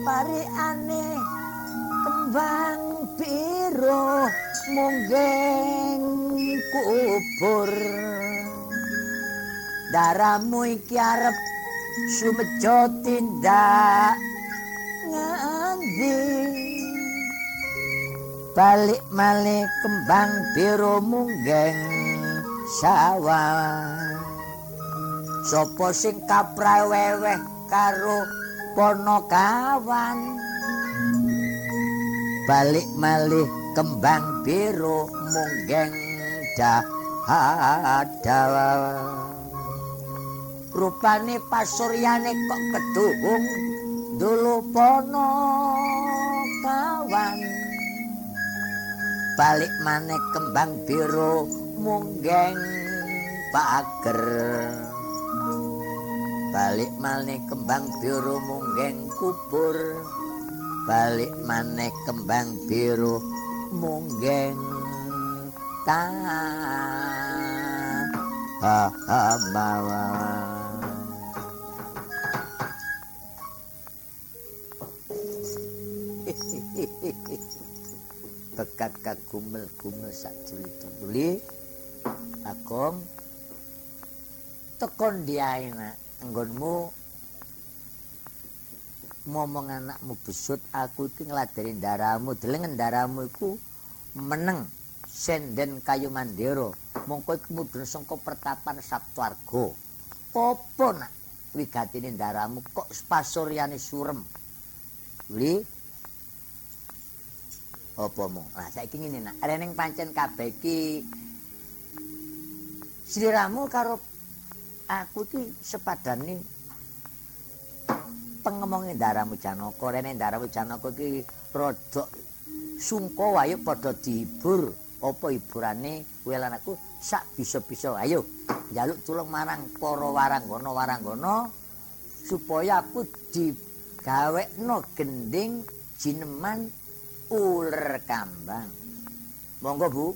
parikane kembang biru mungging kubur. Daramu iki arep sumejo tindak ngendi balik malih kembang biru munggeng sawah? Sapa sing kapraweweh karo pono kawan. Balik malih kembang biru munggeng dahadawa rupane pasuryane kok keduhung dulu pono kawan. Balik maneh kembang biru munggeng pager balik maneh kembang biru munggeng kubur. Balik maneh kembang biru munggeng ta ha ha bekat kagumel gumel sak cerita beli. Agong tekon diae nak nggonmu ngomong anakmu besut aku iki ngladeni daramu delengen daramu iku meneng senden kayu mandiro mongko iku mudhun saka pertapan saptwarga. Apa nak wigatine daramu kok spasuryane surem? Uli apa mu nah saiki ngene nak. Reneng pancen kabeh iki sliramu karo aku iki sepadane pengemongin daramu Janaka rene daramu Janaka iki rada sungko ayo padha dihibur apa hiburane kowe lan aku sak bisa-bisa ayo njaluk tulung marang para waranggana waranggana supaya aku digawekno gending jineman uler kambang. Monggo Bu.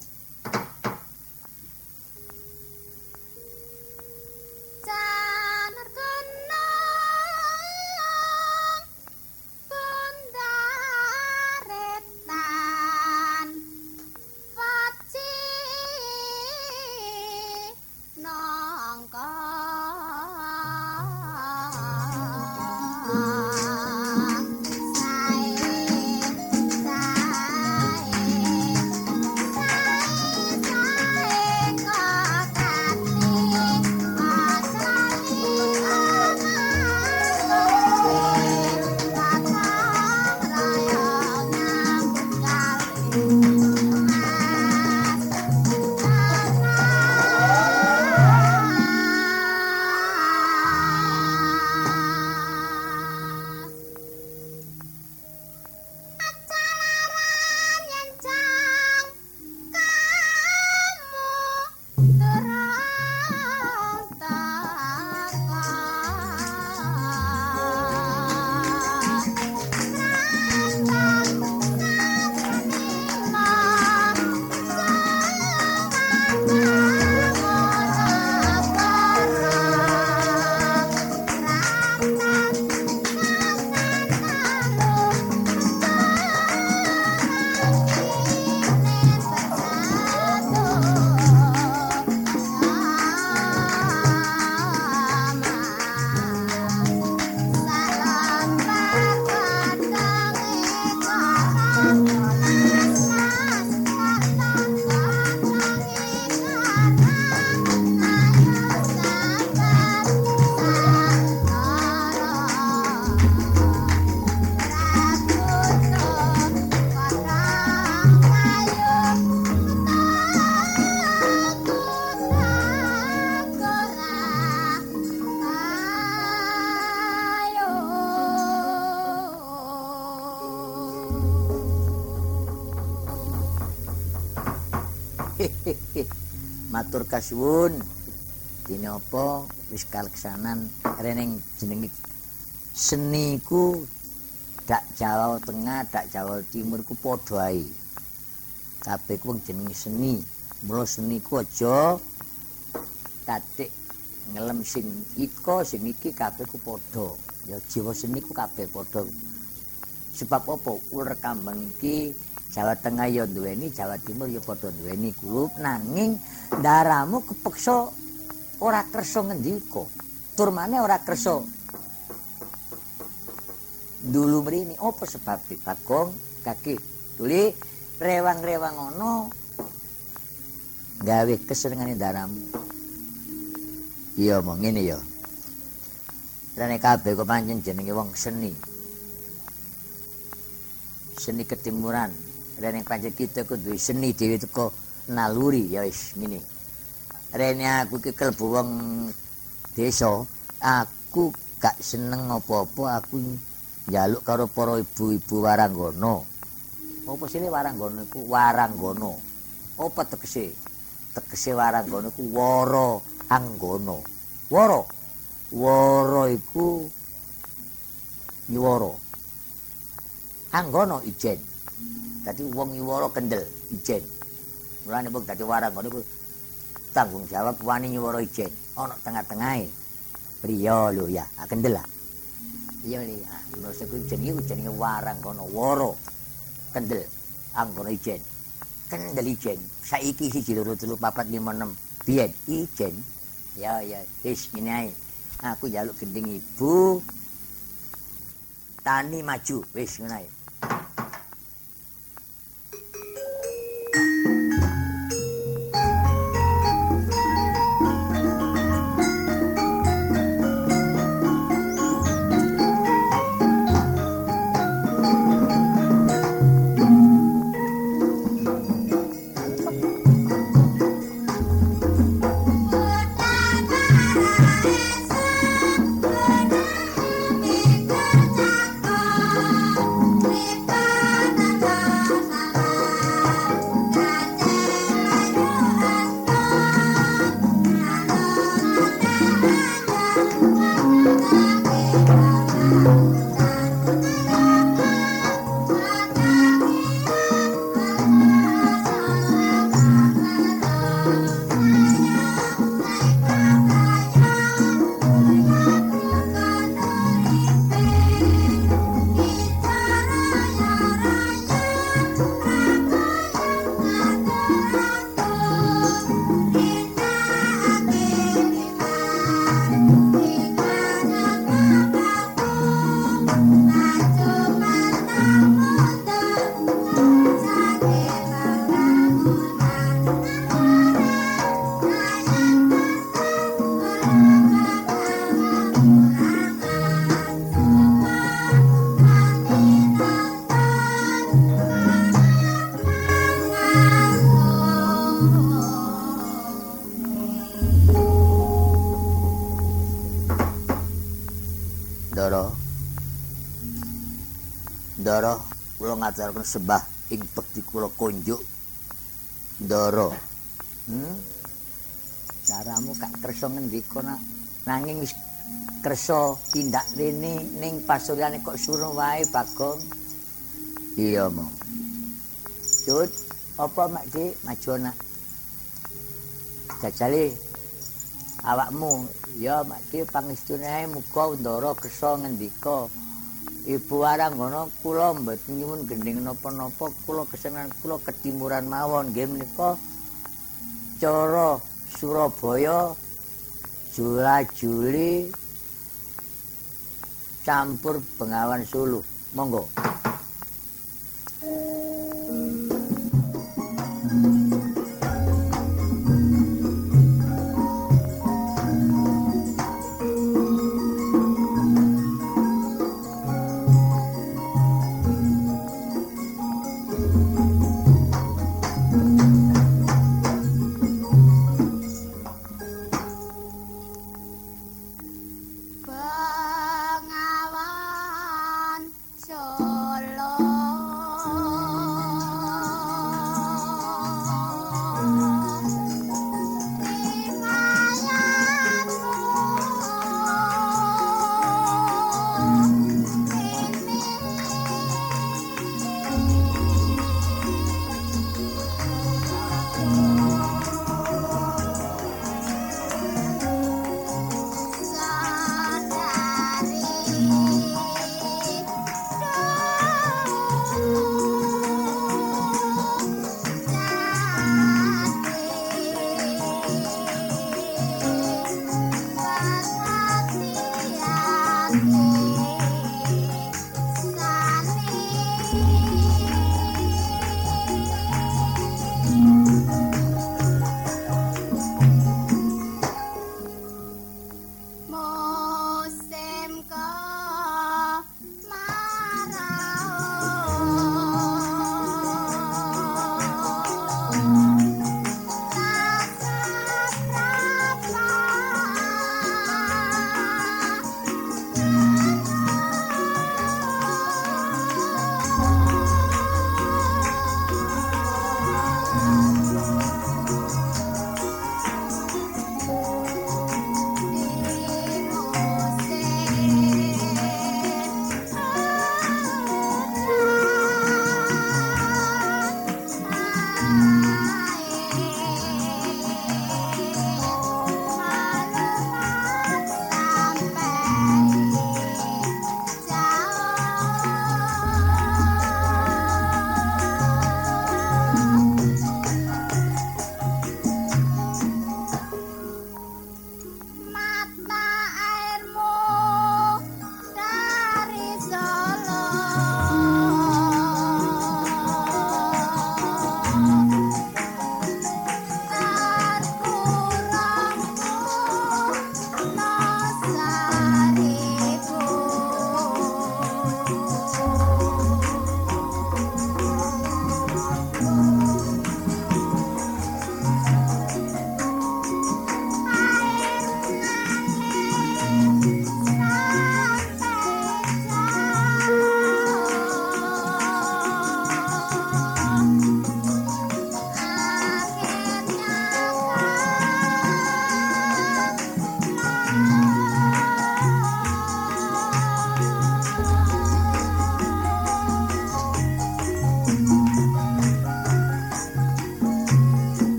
Kasuwun. Dene apa wis kaleksanan reneng jenenge seni ku dak Jawa Tengah dak Jawa Timur ku padha ae. Kabeh ku jenenge seni. Mula seni ku aja katik ngelem sing iko sing iki kabeh ku padha. Ya jiwa seni ku kabeh padha. Sebab apa? Ular kambang iki Jawa Tengah ya duweni, Jawa Timur ya padha duweni kulup nanging daramu kepeksa ora kersa ngendika. Turmane ora kersa. Dulu mrene apa sebab Bagong kaki tuli rewang-rewang ngono gawe kesenengane daramu. Iya mong ngene ya. Rene kabeh kok pancen jenenge wong seni. Seni ketimuran. Rene pancen kita ku duwe seni dhewe teko naluri ya wis ngene. Rene aku iki klebu wong desa, aku gak seneng apa-apa aku njaluk karo para ibu-ibu waranggono. Apa sile waranggono iku waranggono? Apa tegese? Tegese waranggono iku wara anggono. Wara. Wara iku nywara. Anggono ijen. Dadi wong nywara kendel ijen. Mulane wong dadi waranggono iku tanggung jawab wani nywara ijen. Ana tengah-tengahe. Priya lho ya, kendel lah. Iya ini, menurut saya jenenge jenenge waranggono wara kendel anggono ijen. Kendel ijen. Saiki siji loro telu papat lima enam biyen ijen ya ya wis ngene aku jaluk gending ibu tani maju wis ngene ngaturaken sembah ing bekti kula kunjuk ndara. Hmm? Caramu gak kersa ngendika nak? Nanging wis kersa tindak rene ning pasuryane kok suruh wae bagong. Iya mo Cut, apa mak di maju nak. Jajali awakmu. Ya mak di pangistune muga ndara kersa ngendika Ibu warang ngono kula mboten nyuwun gending napa-napa kula kesenengan kula ketimuran mawon nggih menika cara Surabaya Jula Juli campur Bengawan Sulu monggo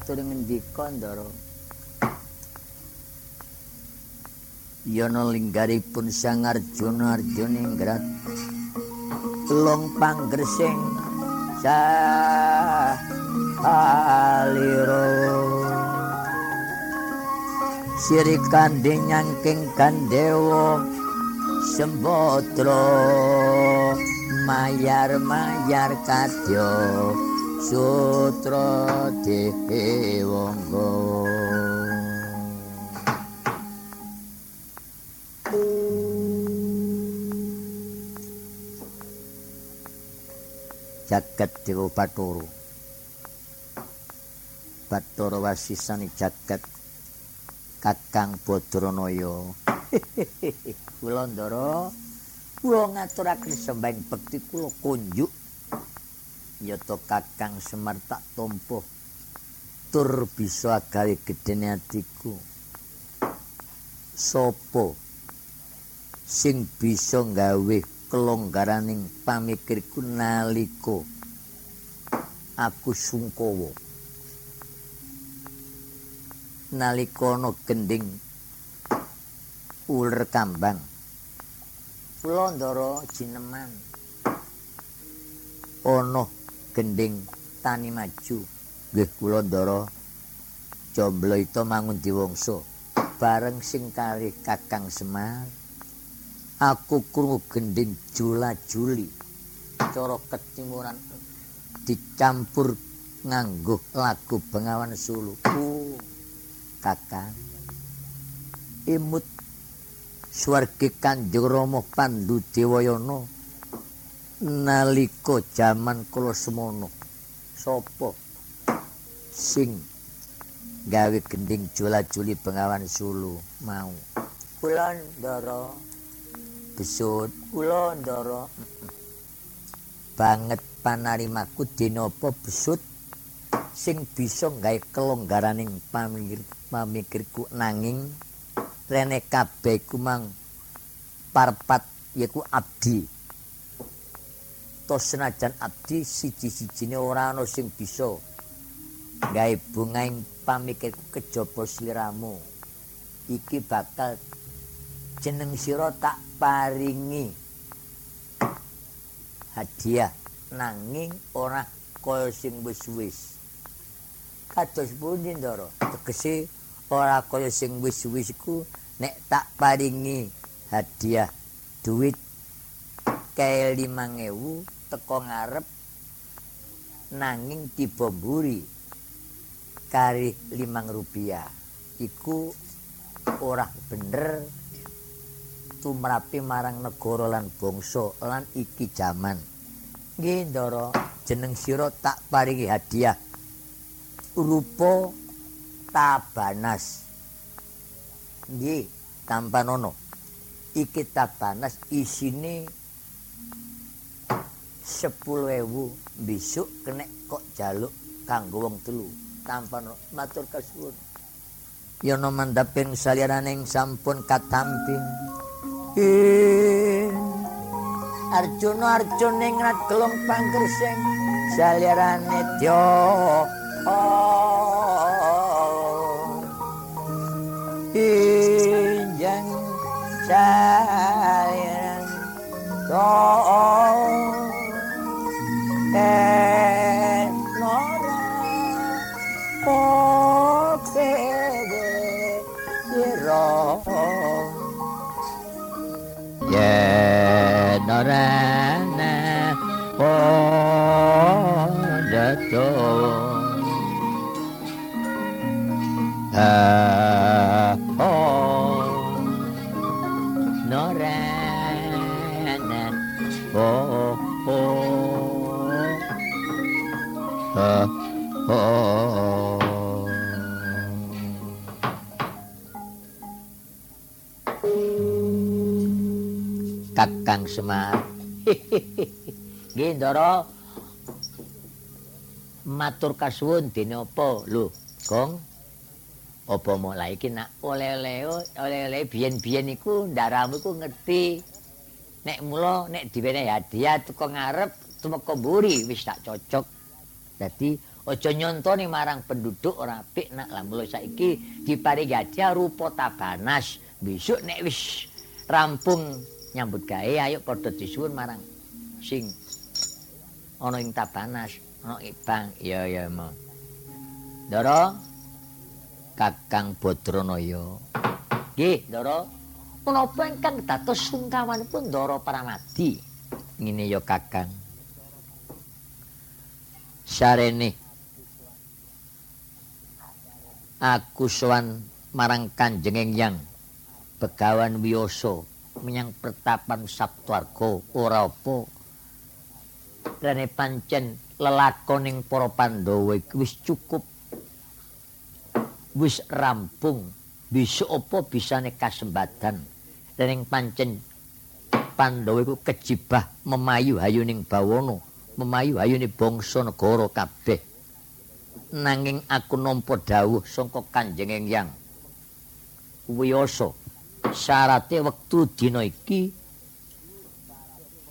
atur ngendika ndara yana linggaripun sang arjuna arjuna ingrat long panggresing sa aliro siri kandhe nyangking kandewa sembodra mayar mayar kadya sutra dewangga jagat dewa batara batara wasisane jagat kakang badranaya. Kula ndara kula ngaturaken sembah bekti kula kunjuk yata kakang semar tak tampa tur bisa gawe gedene atiku. Sapa sing bisa gawe kelonggaraning pamikirku nalika aku sungkawa. Nalika ana gending uler kambang. Kula ndara jineman. Ana gending tani maju. Nggih kula ndara jomblo itu mangun diwangsa. Bareng sing kali kakang semar. Aku krungu gending jula-juli cara kecimuran dicampur nganggo lagu Bengawan Sulu. Ku kakang. Imut swargi Kanjeng Rama Pandhu Dewayana nalika jaman kula semono sapa? Sing gawe gending jula-juli Bengawan Sulu mau. Kula ndara besut. Kula ndara banget panarimaku dinapa besut? Sing bisa gawe kelonggaraning pamikir pamikirku nanging rene kabeh ku mang parpat yaiku abdi to senajan abdi siji-sijine ora ana sing bisa gawe bungaing pamikirku kejaba sliramu. Iki bakal jeneng sira tak paringi hadiah nanging ora kaya sing wis-wis. Kados pundi ndara? Tegese ora kaya sing wis-wis iku nek tak paringi hadiah duit kae 5000 teko ngarep nanging dibomburi kari 5 rupiah iku ora bener tumrapi marang negara lan bangsa lan iki jaman. Nggih, Ndara, jeneng sira tak paringi hadiah rupa tabanas. Nggih, tanpa nono. Iki tabanas isine 10.000 besok kena kok jaluk kanggo wong telu tanpa nono. matur kasuwun. Yana mandhaping saliraning sampun katamping. Arjuna Arjuna ing gelung pangkresing salirane dya Injang saliran Nggih, Ndara. Matur kasuwun dene apa? Lho, Gong. Apa mulai iki nak oleh-oleh oleh-oleh biyen-biyen iku ndaramu iku ngerti. Nek mula nek diwene hadiah teko ngarep tumeka mburi wis tak cocok. Dadi aja nyontoni marang penduduk ora apik nak lah mulai saiki diparingi hadiah rupa tabanas besok nek wis rampung nyambut gawe ayo padha disuwun marang sing ana ing tabanas ana ibang iya ya mo. Ndara? Kakang Badranaya. Nggih Ndara. Menapa ingkang dados sungkawanipun Ndara Pramadi? Ngene ya Kakang. Sarene. Aku sowan marang Kanjeng Yang Begawan Wiyasa menyang pertapan Saptwarga ora apa. Rene pancen lelakoning para Pandhawa wis cukup. Wis rampung. Bisa apa bisane kasembadan. Dening pancen Pandhawa iku kejibah memayu hayuning bawana memayu hayune bangsa negara kabeh. Nanging aku nampa dawuh saka Kanjeng Yang Wiyasa syarate wektu dina iki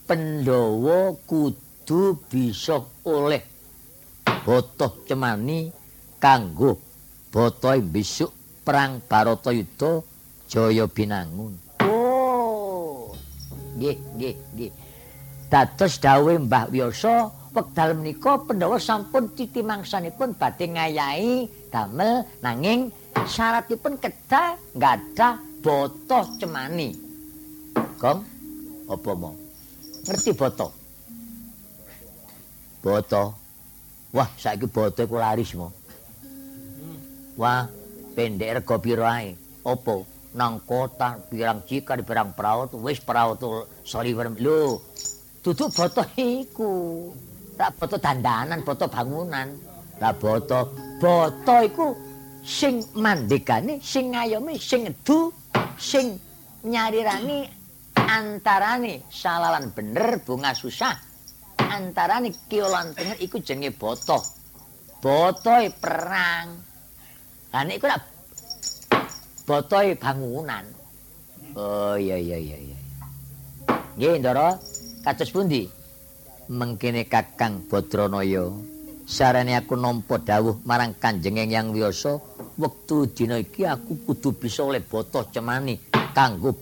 Pandhawa kudu bisa oleh botoh cemani kanggo botohe besok perang Baratayuda Jaya Binangun. Oh. Nggih, nggih, nggih. Dados dawuh Mbah Wiyasa wekdal menika Pandhawa sampun titi mangsanipun badhe ngayahi damel nanging syaratipun kedah gadah boto cemani. Gong apa mau? Ngerti boto? Boto. Wah, saiki boto iku laris mo. Wah, pendek rego piro ae? Apa? Nang kota pirang cikar pirang perahu wis tu sorry lho. Duduk boto iku. tak boto dandanan, boto bangunan. Lah boto, boto iku sing mandekane, sing ngayomi, sing edu, sing nyarirani antarane salalan bener bunga susah. Antarane kiolan tengah iku jenenge boto. Botoe perang. Lah nek iku lak botoe bangunan. Oh iya iya iya iya. Nggih, Ndara, kados pundi? mengkene Kakang Badranaya sarane aku nampa dawuh marang Kanjeng Yang Wiyasa wektu dina iki aku kudu bisa oleh boto cemani kanggo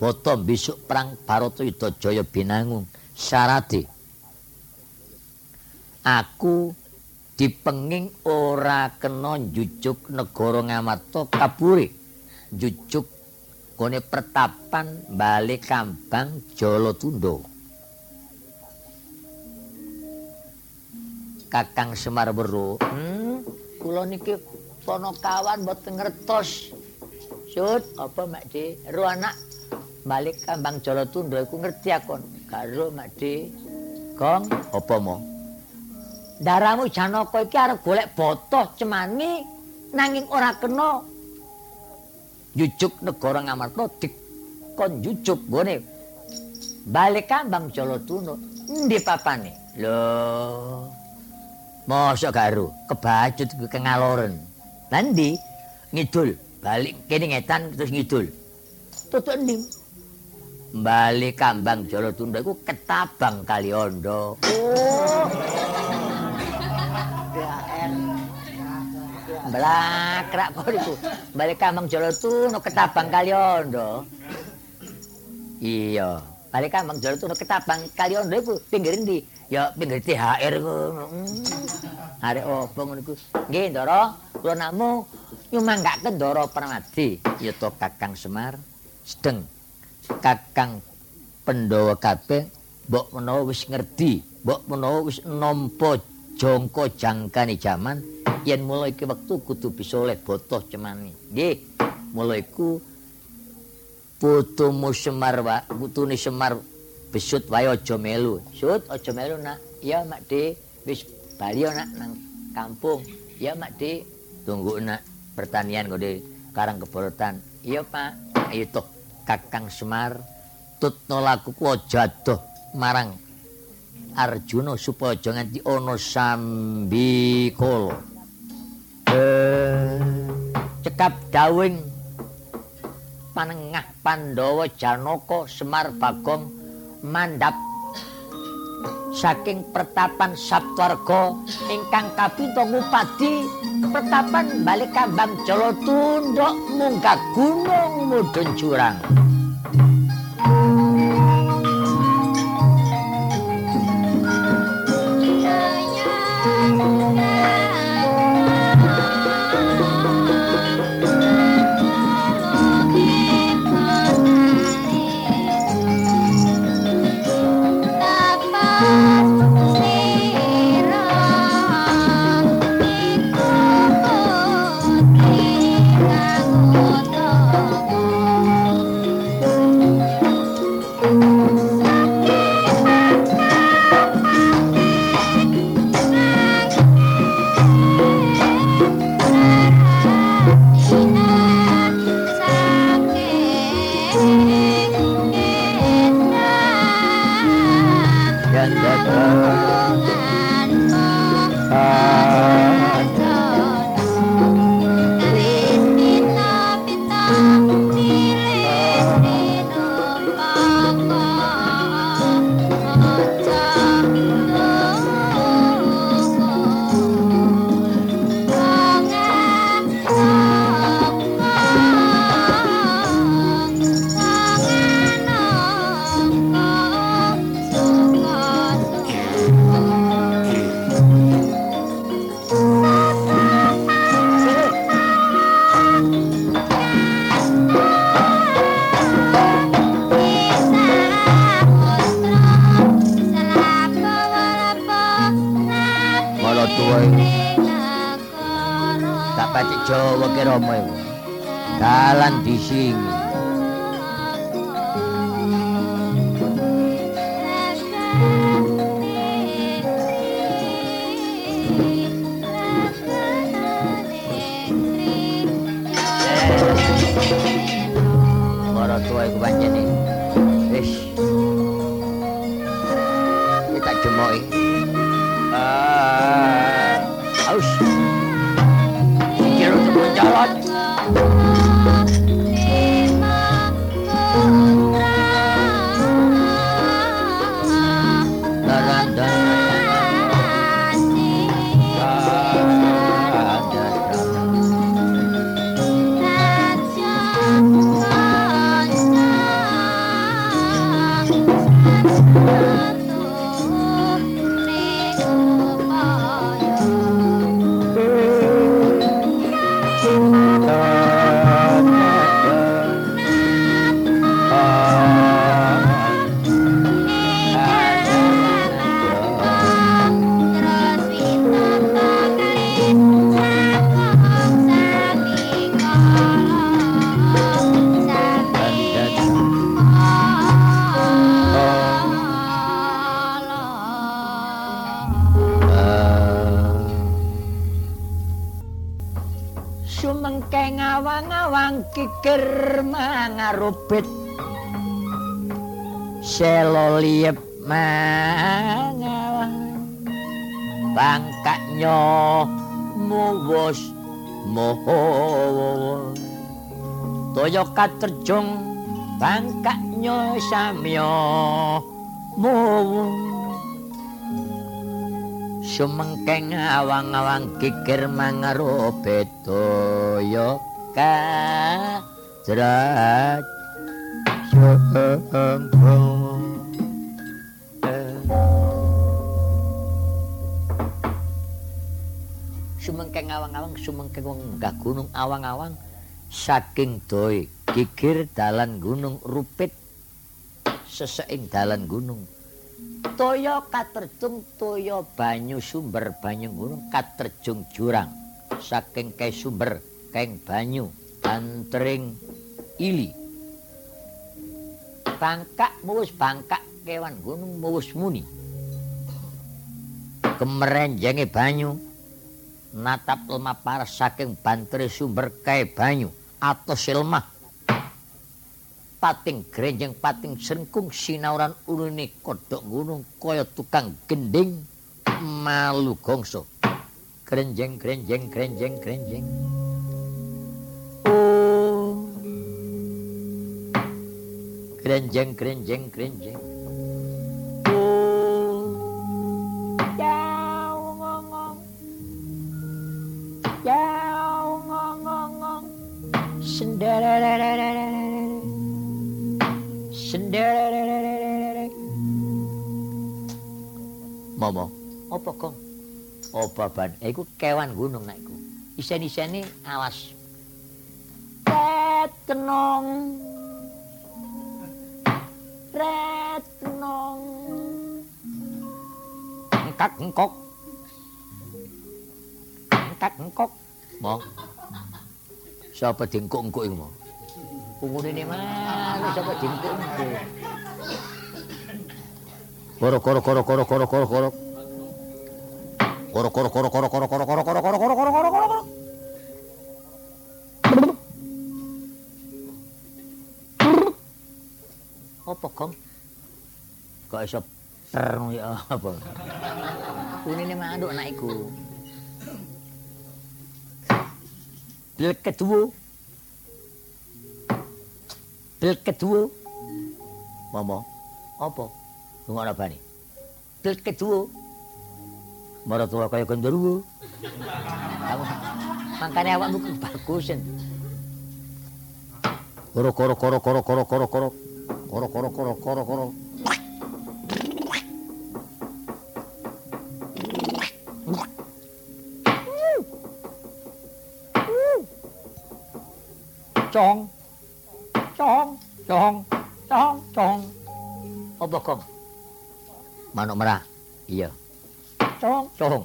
boto besok perang Baratayuda Jaya Binangun. Syarate aku dipenging ora kena jujuk negara Ngamarta kabure jujuk kone pertapan balik kambang Jalatunda Kakang Semar Weru. Hmm, kula niki sono kawan mboten ngertos. Sut, apa Mak De? Ro anak balik kambang Jolo Tunda iku ngerti akon. Karo Mak De. Kong, apa mo? Daramu Janaka iki arep golek botoh cemani nanging ora kena jujuk negara Ngamarta dikon jujuk gone balik kambang Jolo Tunda. Endi papane? Loh. Mosok garu, kebacut ke ngaloren. Nanti ngidul, balik kene ngetan terus ngidul. Tutuk ndim. Balik kambang Jolo Tunda iku ketabang Kaliondo. Oh. Blakrak kok iku. Balik kambang Jolo Tunda ketabang Kaliondo. Iya. Balik kambang Jolo Tunda ketabang Kaliondo iku pinggir ndi? Ya pinggir THR ngono. Arek opo ngono iku? Nggih, Ndara, kula namu nyumanggaken Ndara Pramadi, ya to Kakang Semar, sedeng Kakang Pandhawa kabeh mbok menawa wis ngerti, mbok menawa wis nampa jangka jangkane jaman yen mulai iki wektu kudu bisa oleh botoh cemani. Nggih, mulai iku putumu Semar, Pak, putune Semar besut wae aja melu. Sut aja melu nak. Ya Mak De, wis bali nak nang kampung. Ya Mak De, tunggu nak pertanian kode karang keborotan. Iya Pak. Ayo toh Kakang Semar tutno laku ku aja adoh marang Arjuna supaya aja nganti ana sambikala. Eh, cekap dawing panengah Pandhawa Janaka Semar Bagong mandap saking pertapan Saptwarga ingkang kapita ngupadi pertapan balik kambang Jolo tunduk munggah gunung mudhun jurang. Katerjung bangkaknya samya muwung sumengkeng awang-awang kikir mangaro betoyo ka jrat sumengkeng awang-awang sumengkeng wong gunung awang-awang. Saking doi gigir dalan gunung rupit seseing dalan gunung. Toyo katerjung toyo banyu sumber banyu gunung katerjung jurang. Saking kai sumber keng banyu antering ili. Bangkak muwus bangkak kewan gunung muwus muni. Kemerenjenge banyu natap lemah paras saking bantri sumber kai banyu atau silmah pating grenjeng pating sengkung sinauran ulune kodok gunung kaya tukang gending malu gongso. Grenjeng grenjeng grenjeng grenjeng. Oh. Grenjeng grenjeng grenjeng Momo, apa kok? Apa ban? Iku kewan gunung nek iku. Isen-isene awas. Retnong. Retnong. Engkak engkok. Engkak engkok. Mo. Sapa dingkuk-engkuk iku, Mo? Umure ne mana sapa dingkuk-engkuk? Koro koro koro koro koro koro koro. Koro koro koro koro koro koro koro koro koro koro koro koro koro koro. Apa kong? Kok iso terung ya apa? Kunine manduk anak iku. Del kedua. Del kedua. Mama, apa? Lunga ana bani. Del kedua. Marah tua kaya genderuwo. Kamu makane awakmu bagusen. Koro koro koro koro koro koro koro. Koro koro koro koro koro. tròn tròn tròn tròn tròn Opo con Mano ra, Bây giờ. Tròn tròn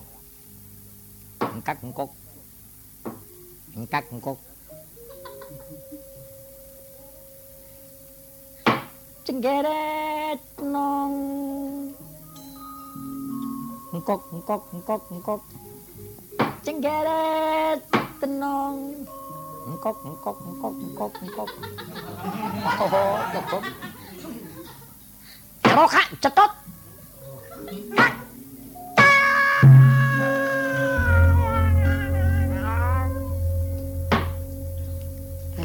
Cắt con cốt Cắt con cốt Chân ghê đê Non. Cốt cốt cốt cốt Chân ghê đê Non. Engkok engkok engkok engkok engkok. Oh, cukup. Roka cetot.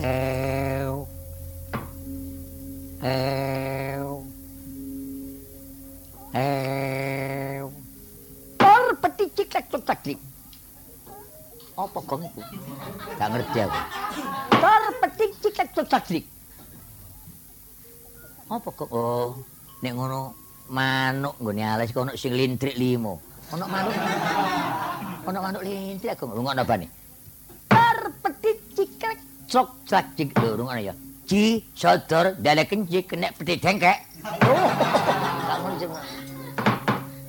Ew. Ew. Ew. Tor peti ciklek ceklik. Apa kong iku? Gak ngerti aku. Tor peti ciklek ceklik. Apa kok? Oh, nek ngono manuk nggone alas kok ono sing lintrik limo. Ono manuk. Ono manuk lintrik aku ngono? Tor peti ciklek cok ceklik lho ngono ya. Ci sodor dalek kenci kena peti dengkek.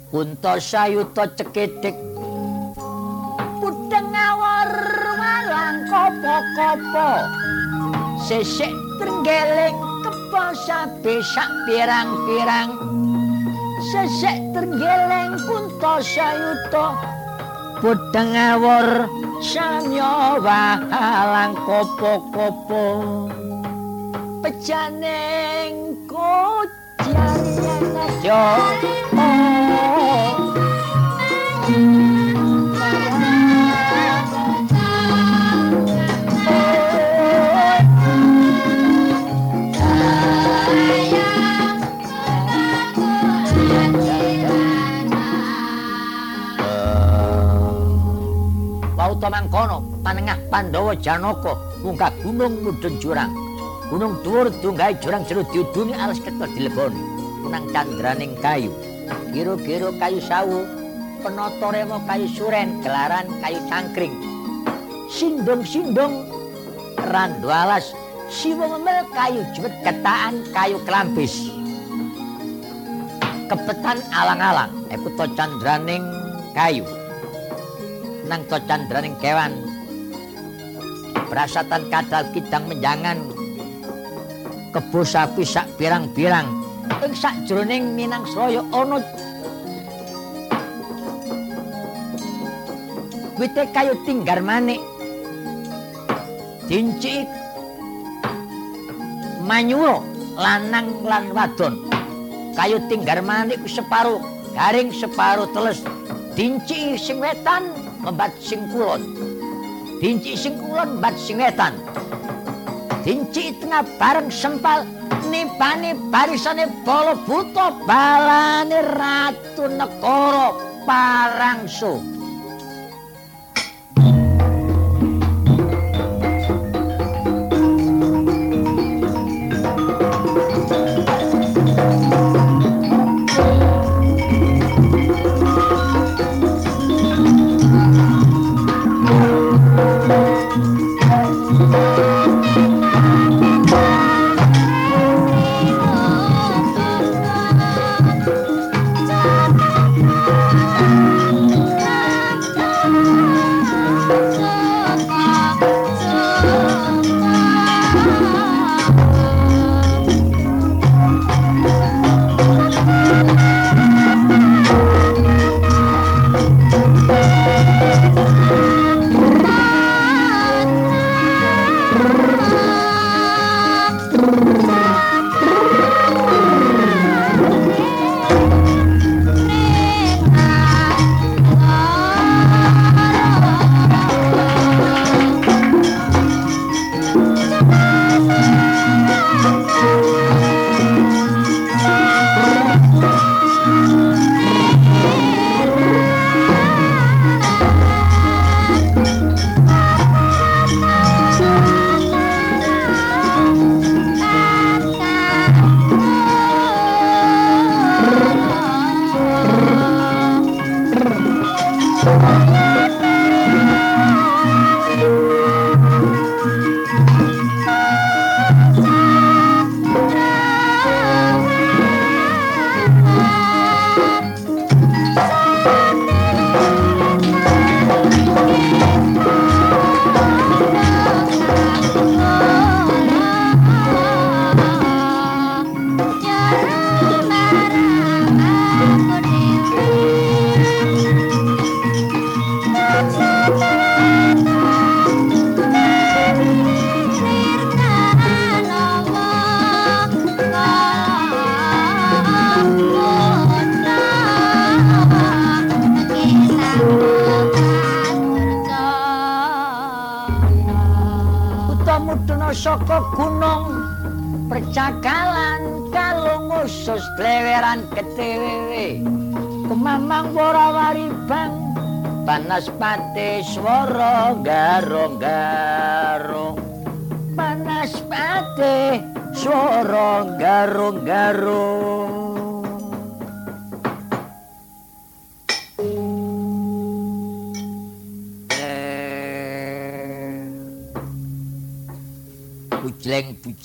Kunto sayuto ceketik Pudeng ngawar malang kopo-kopo Sesek terenggeleng apa sabesak pirang-pirang. Sesek tergeleng kunto sayuto budeng awor samyo wahalang kopo-kopo. Pecaneng kucari yang ngejo oh, oh. Pauta mangkono panengah Pandhawa Janaka munggah gunung mudhun jurang. Gunung dhuwur tunggahe jurang jero diuduni alas ketok dileboni. Punang candraning kayu. Giro-giro kayu sawu, penata rewa kayu suren, gelaran kayu cangkring. Sindung-sindung randu alas, siwa ngemel kayu jepet ketaan kayu kelambis. Kepetan alang-alang, ekuto candraning kayu. Nang to candraning kewan. Prasatan kadal kidang menjangan. Kebo sapi sak pirang-pirang. Ing sakjroning minang sraya ana wite kayu tinggar manik. Dincik manyuro lanang lan wadon. Kayu tinggar manik separuh garing separuh teles. Dinci sing wetan membat sing kulon. Dinci sing kulon membat sing wetan. Dinci tengah bareng sempal nipani barisane bala buta balane ratu negara parangso.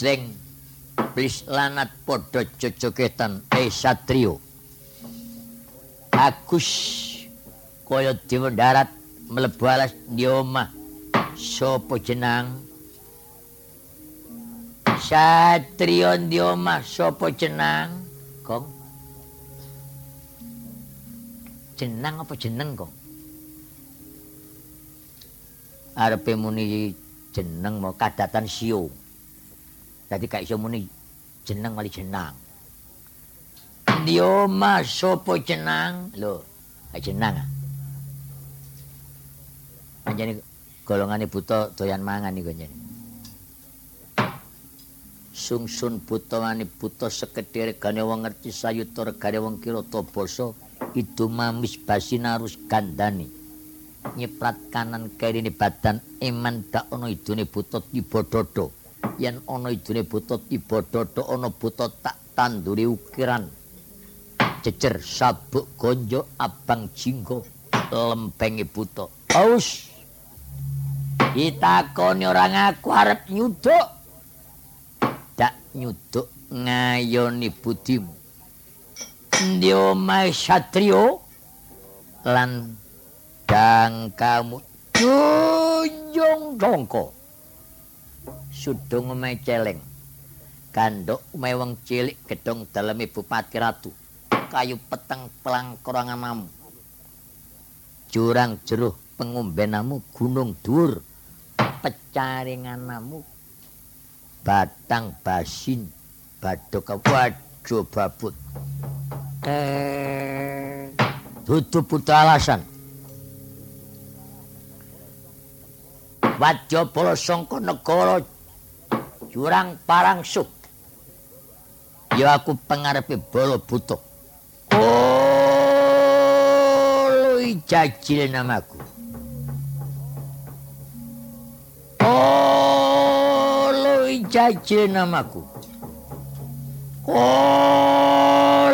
Bujleng-bujleng plis lanat padha jojogetan eh satrio. Agus kaya dewa darat mlebu alas ndi omah? Sapa jenang? Satrio ndi omah? Sapa jenang? Kong Jenang apa jeneng kok Arepe muni jeneng mau kadatan siung Dadi gak iso muni jeneng wali jenang. Ndi omah sapa jenang? Lho, gak jenang. Ah. Anjene golongane buta doyan mangan iku anjene. Sungsun buta mani buta sekedhir regane wong ngerti sayuta regane wong kira ta basa idu basinarus gandani. Nyeprat kanan kiri badan iman dak ana idune buta tiba dodo. Yen ana idune buta tiba dodo ana buta tak tanduri ukiran. Cecer sabuk gonjo abang jinggo lempengi buta aus! Ditakoni ora ngaku arep nyuduk. Dak nyuduk ngayoni budimu. Ndi omahe satrio? Lan dang kamu junjung dongko sudung omahe celeng. Kandok omahe wong cilik gedhong daleme Bupati Ratu. Kayu peteng pelangkorangan mamu. Jurang jeruh pengombenamu gunung dhuwur. Pecaringanamu batang basin badok waduh babut. Eh dudu putra alasan. Wadya Bala Sangka Negara jurang parang suk. Ya aku pengarepe bolo butuh. Oh, jajil namaku. Oh, jajil namaku. Oh,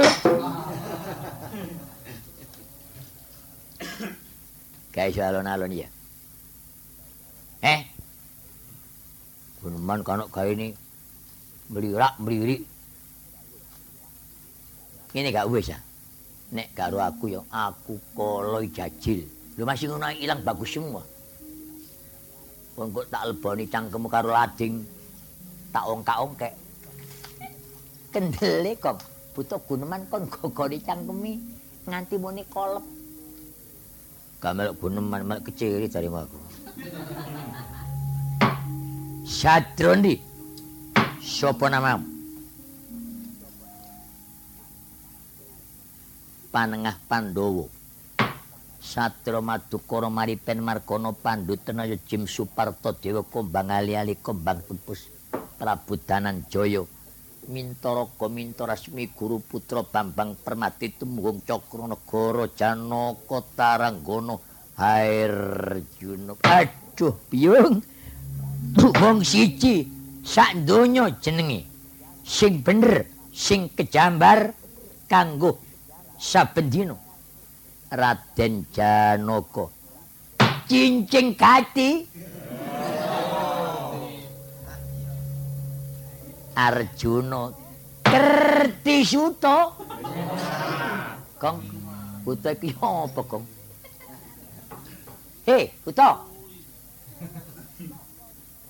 Kayak alon-alon ya. Eh, Guneman kanok gawe ini melirak. Ini gak wis ya. Nek karo aku ya aku koloi jajil. Lu masih ngono ilang bagus semua. Wong kok tak leboni cangkemmu karo lading. Tak ongkak-ongkek. Kendele kok butuh guneman kon gogoni cangkemi nganti muni kolep. Gamel guneman melek keciri dari aku. Sadrondi. Sopo namamu? Panengah Pandowo. Satro Madukara Maripen Markono Pandutena Jim Suparto Dewa Kombang Ali-ali Kombang Tepus Prabu Danan Jaya Mintara Mintara Rasmi Guru Putra Bambang Permati Tumgung Cakra Negara Janaka Taranggono Hair Juno Aduh biyung wong siji sak donya jenenge sing bener sing kejambar kanggo saben dina. Raden Janaka cincing kati. Arjuna kerti suto Kong buta iki apa Kong? Hei buta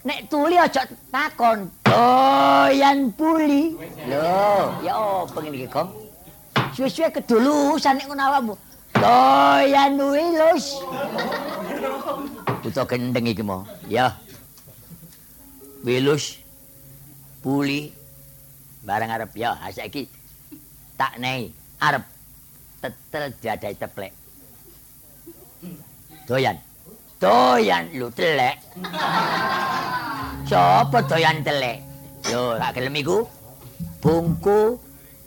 Nek tuli aja takon. Doyan puli. Lho, ya opo ngene iki, Kong? Suwe-suwe kedulusan nek ngono awakmu. Doyan wilus. Buta gendeng iki mo. Ya. Wilus. Puli. Barang arep ya, saiki tak nei arep tetel diadai teplek. Doyan. Doyan lu telek. Sopo doyan telek? Yo, gak gelem iku. Bungku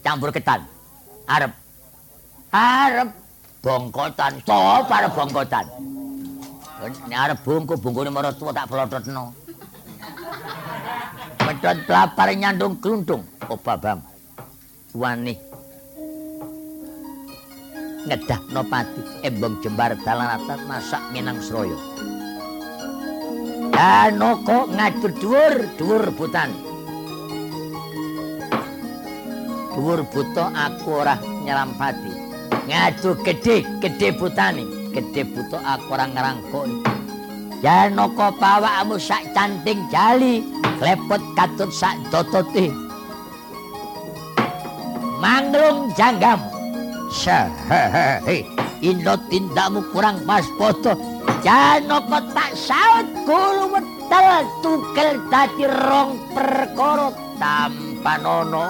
campur ketan. Arep. Arep bongkotan. Sopo arep bongkotan? Nek arep bungku, bungkune marang tuwa tak plototno. Medhot pelapar nyandung gluntung. Oh, babam. Wani. Ngedah no pati. Embong jembar dalanatan masak minang seroyo. Danoko ngatur dhuwur, dhuwur butan. Dhuwur buto aku ora nyelampati. Ngadu gede, gede butani. Gede buto aku ora ngerangkoni. Janoko pawakmu sak canting jali, lepot katut sak dotote. Mangrung janggam. Sahehe, indo tindakmu kurang pas foto. Janoko tak saut kulu wetel tukel dadi rong perkara tanpa nono.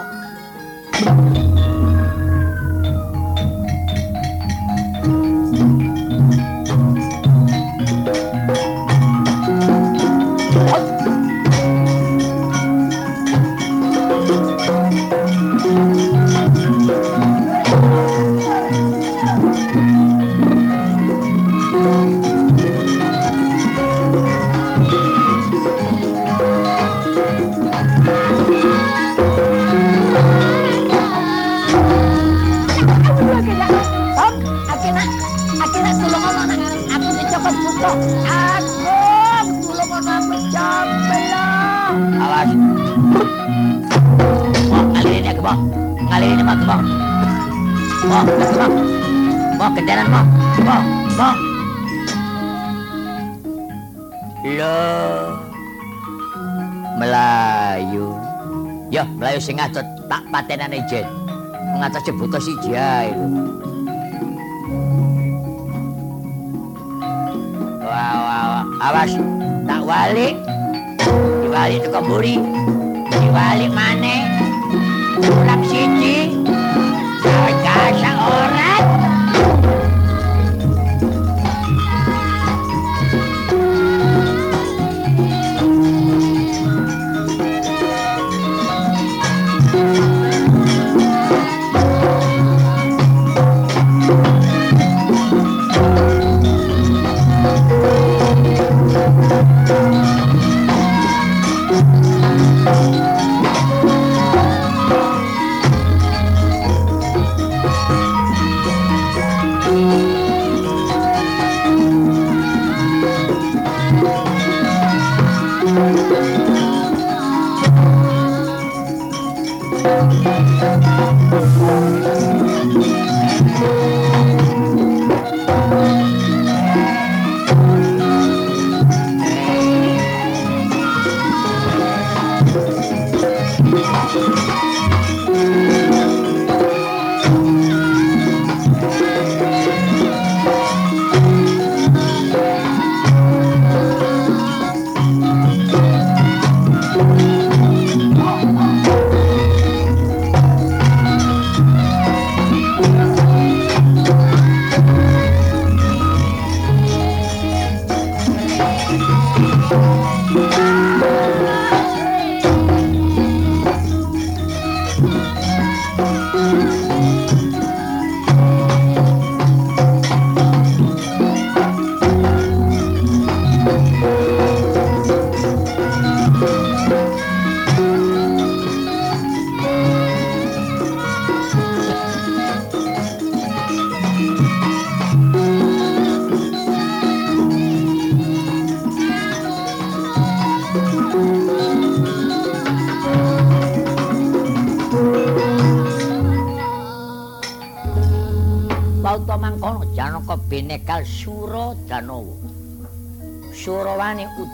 Ngalirin ya, Gebong. Ngalirin mau, Gebong. Mau, Gebong. Mau, kendaraan mau. Mau, mau. Loh. Melayu. Ya, Melayu sing ngatut tak patenan ijen. Ngatas jebuto si jai. Wah, wah, wah. Awas, tak walik. Diwali itu kemburi. Diwali mana?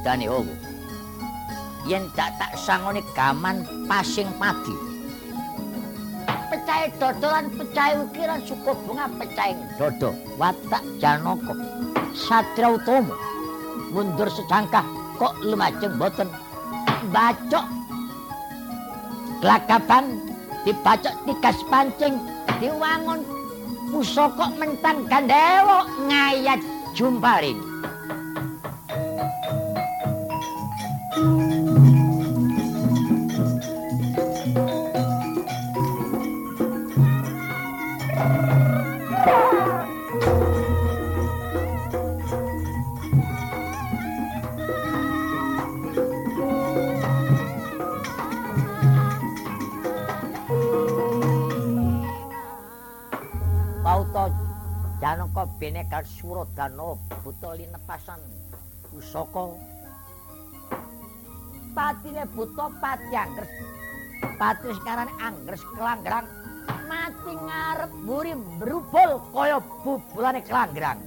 Udane hawa. Yen tak tak sangone gaman pasing padi. Pecahe dodo lan pecahe ukiran suku bunga pecahe dodo. Watak Janaka Satria Utama. Mundur secangkah kok lumajeng boten bacok Kelakapan dibacok tikas pancing diwangun pusaka mentan gandewa ngayat jumparing suradana buta linepasan pusaka patine buta pati anggres. Pati sekarang anggres kelanggrang mati ngarep mburi berubul kaya bubulane kelanggrang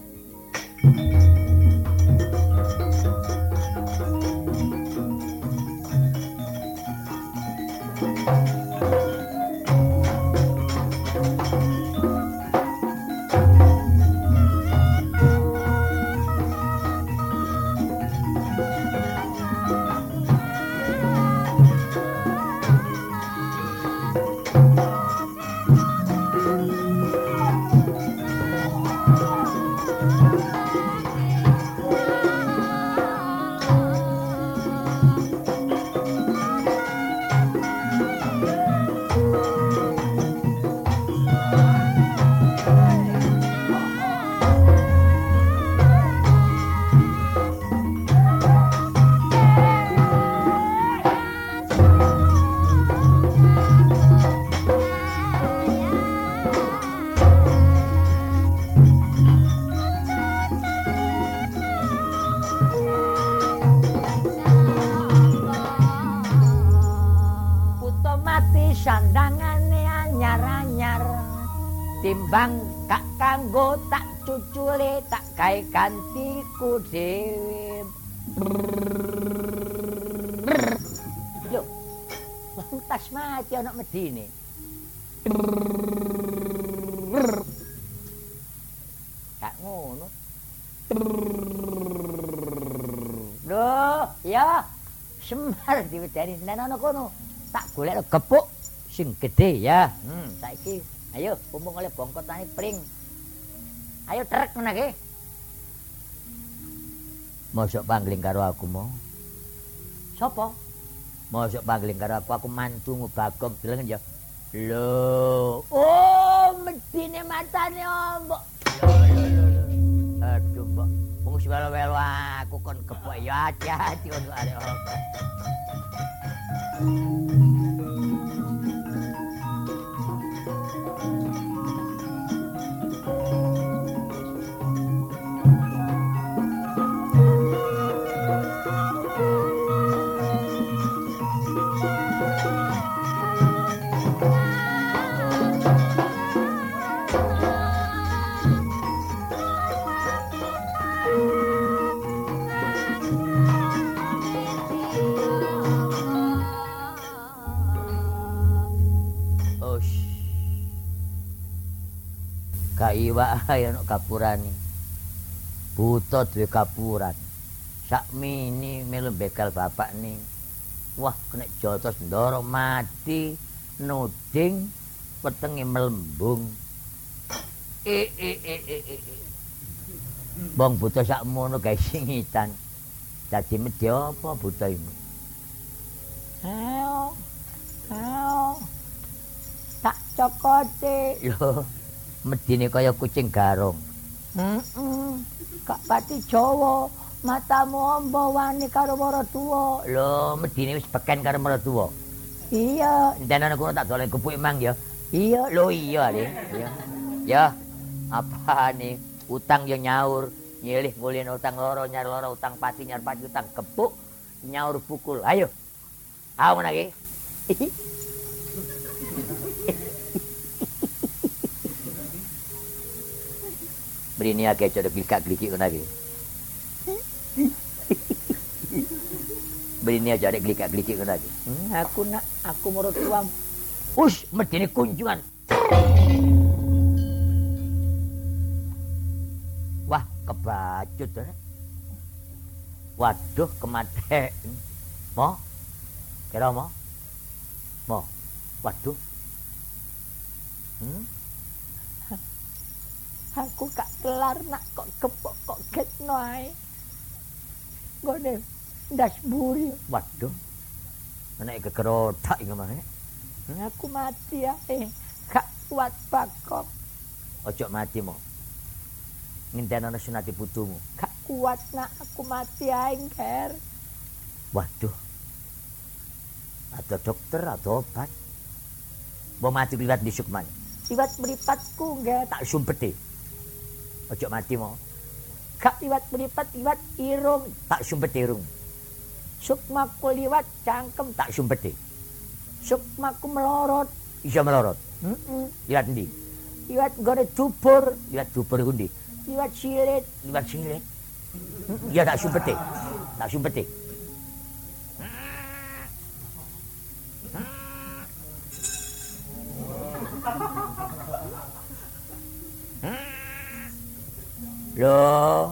nang ana kono tak golek gepuk sing gedhe ya hmm saiki Ayo, kumpung oleh bongkot tani pring. Ayo trek menake. Mosok pangling karo aku mo. Sopo? Mosok pangling karo aku, aku mantu bagong bilang ya. Lho, oh medine matane mbok. Aduh, mbok. Wong wis welo-welo aku kon kepok ya hati-hati ono arek iwak Thank you. Ae ana kapurane. Buta duwe kapuran. Sakmini melu bekal bapak ning. Wah, kena jotos ndoro mati, nuding wetenge melembung. E e e e e. Bong buta sakmono gawe singitan. Dadi medhi apa buta ini? Ayo. Ayo. Tak cokote. Lho. Medine kaya kucing garong. Heeh. Mm Kak Pati Jawa, matamu ombo wani karo para tuwa. Lho, medine wis peken karo para tuwa. Iya, ndene ana tak dolen kupuk emang ya. Iya, lho iya le. Iya. Ya. Apa nih? Utang yang nyaur, nyilih ngulin utang loro, nyar loro, utang pati, nyar pati, utang kepuk, nyaur pukul. Ayo. Ayo lagi. Brini ake coba glikak glikik kena lagi. Brini aja ada glikak glikik kena lagi. Hmm, aku nak, aku mau tuam. Ush, mesti kunjungan. Wah, kebacut eh. Waduh, kemate. Mo? Kira mo? Mo? Waduh. Hmm? Aku gak kelar nak kok kepok kok ketno ae. Gone ndas buri waduh. Nek kekerotak iki mah aku mati ae gak kuat bakok. Ojo mati mo. Nginteni ana sunati putumu gak kuat nak aku mati ae nger waduh. Ada dokter atau obat. Mau mati liwat di Sukman? Liwat mripatku nggih tak sumpeti. Ojo mati mo. Gak liwat mripat liwat irung tak sumpeti irung. Sukmaku liwat cangkem tak sumpeti. Sukmaku melorot iso melorot. Heeh. Mm Liwat ndi? Liwat gone dubur, liwat dubur ku ndi? Liwat silit, liwat silit. Iya tak sumpeti. Tak sumpeti. Lho.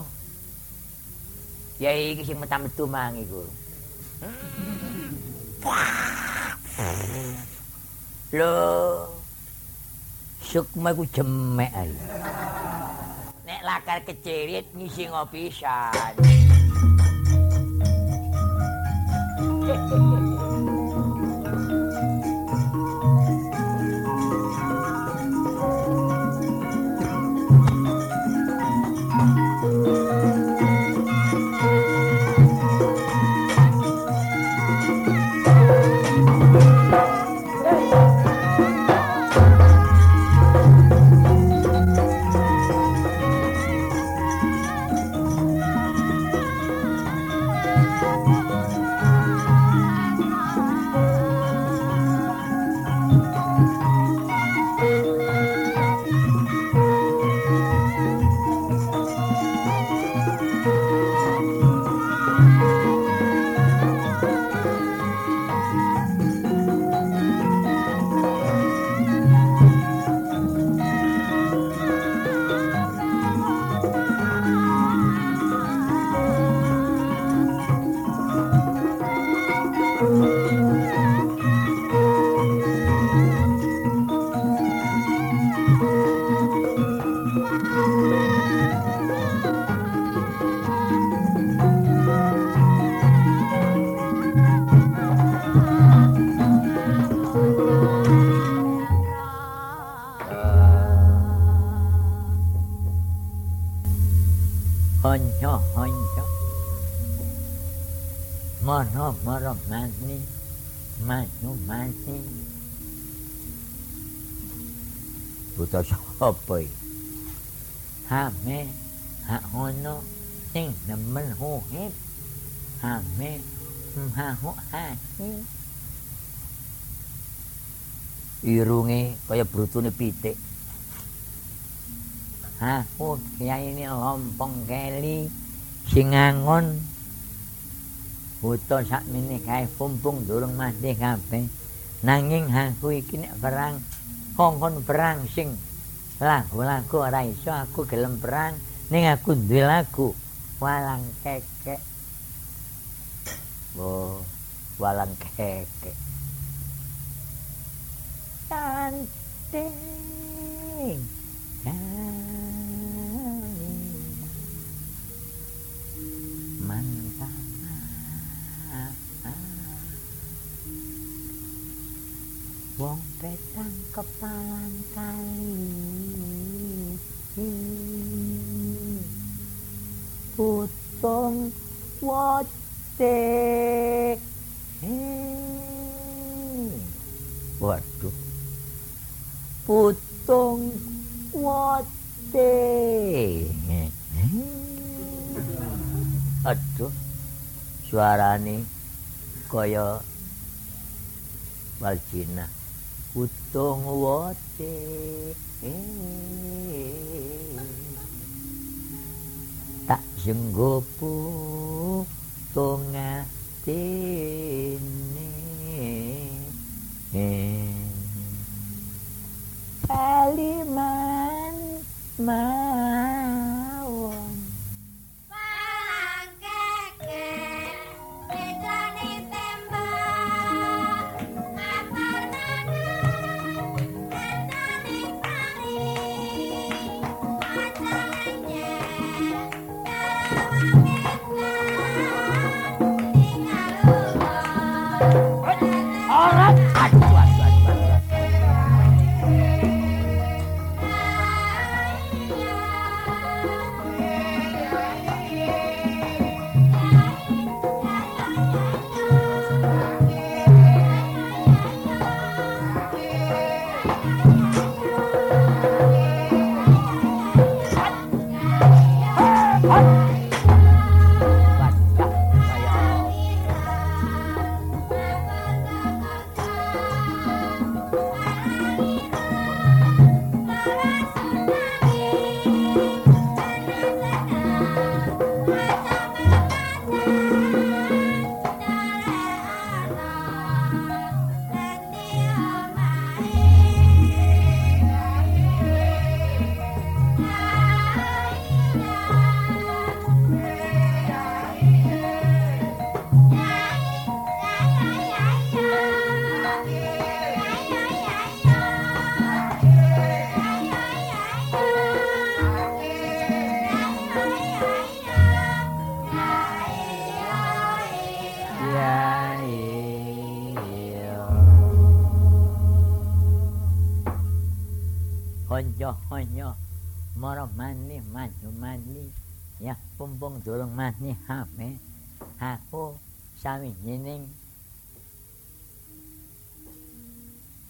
Ya iki sing metu mang iku. Lho. Sukma ku jemek ae. Nek lakar kecirit ngisi ngopi san. apa iki? Hame ha ono sing nemen hohip. Hame ha ho ha. Irunge kaya brutune pitik. Ha, oh, ini lompong keli sing angon buta sak mene kae pumpung durung mati kabeh nanging aku iki nek perang kongkon perang sing lagu-lagu ora iso aku gelem perang. Ning aku duwe lagu walang kekek. Oh walang kekek. Cantik. Mantap wong petang kepalan kali Putong wate. Waduh. Putong wate. Aduh. Suarane kaya Waljina. Putong wate. tak jenggopo tonga tene Kaliman mawon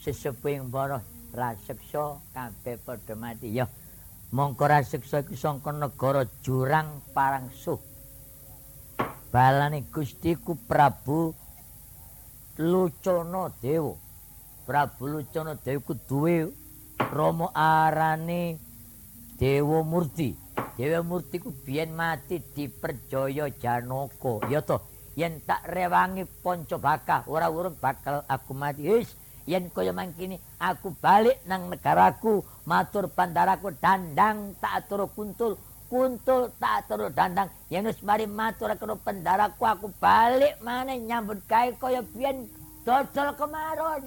sesepuing para raseksa kabeh padha mati ya mongko raseksa iku saka negara jurang parangsuh balane Gustiku Prabu Lucana Dewa Prabu Lucana Dewa ku duwe rama arane Dewa Murti. Dewa Murti ku biyen mati diperjaya Janaka. Ya to, yen tak rewangi Pancabaka, ora urung bakal aku mati. Wis, yen kaya mangkini aku balik nang negaraku, matur bandaraku dandang tak atur kuntul. Kuntul tak atur dandang. Yen wis mari matur karo pendaraku aku balik maneh nyambut gawe kaya biyen dodol kemaron.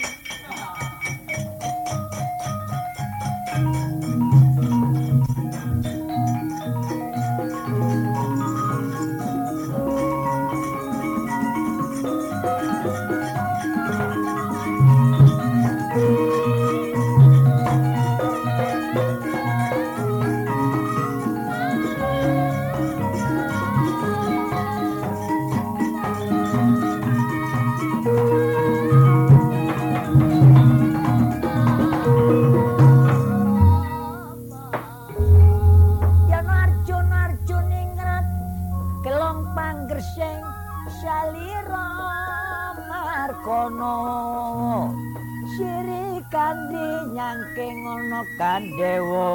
Kandewa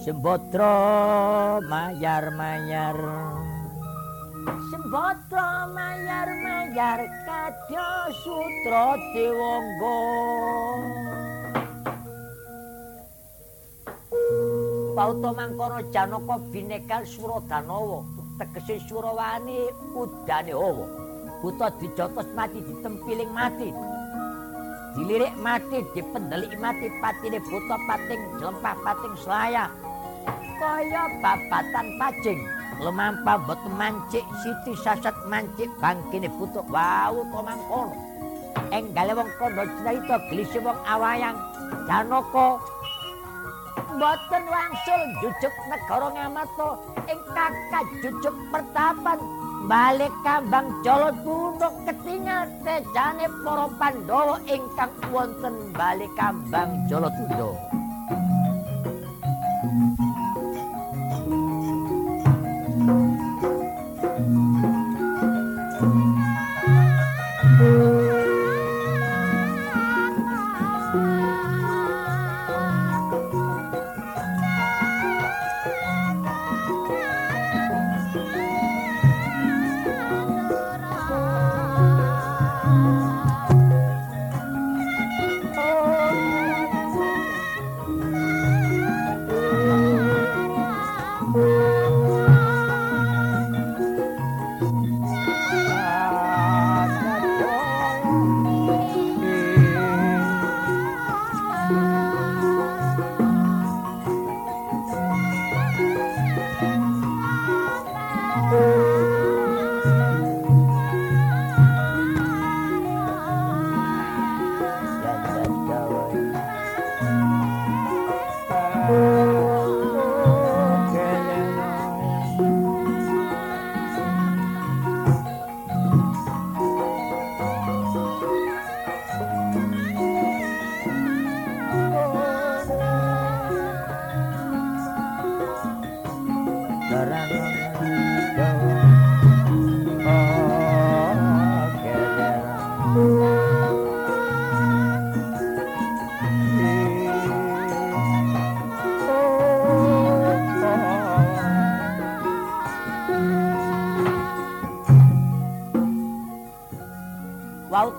Sembodro mayar-mayar Sembodro mayar-mayar Kadya sutra dewangga. Pauto mangkono Janaka binekal Suradanawa tegese Surawani udane hawa. Buta dijotos mati ditempiling mati dilirik mati dipendelik mati patine buta pating jlempah pating selaya. Kaya babatan pacing. Lemampa bot mancik siti sasat mancik bangkine butuh wau to mangkono enggale wong kono cerita glisi wong awayang. Janaka boten wangsul jujuk negara ngamato. Ing kakak jujuk pertapan balik kambang jolo tunduk ketingal tejane para pandhawa ingkang wonten balik kambang jolo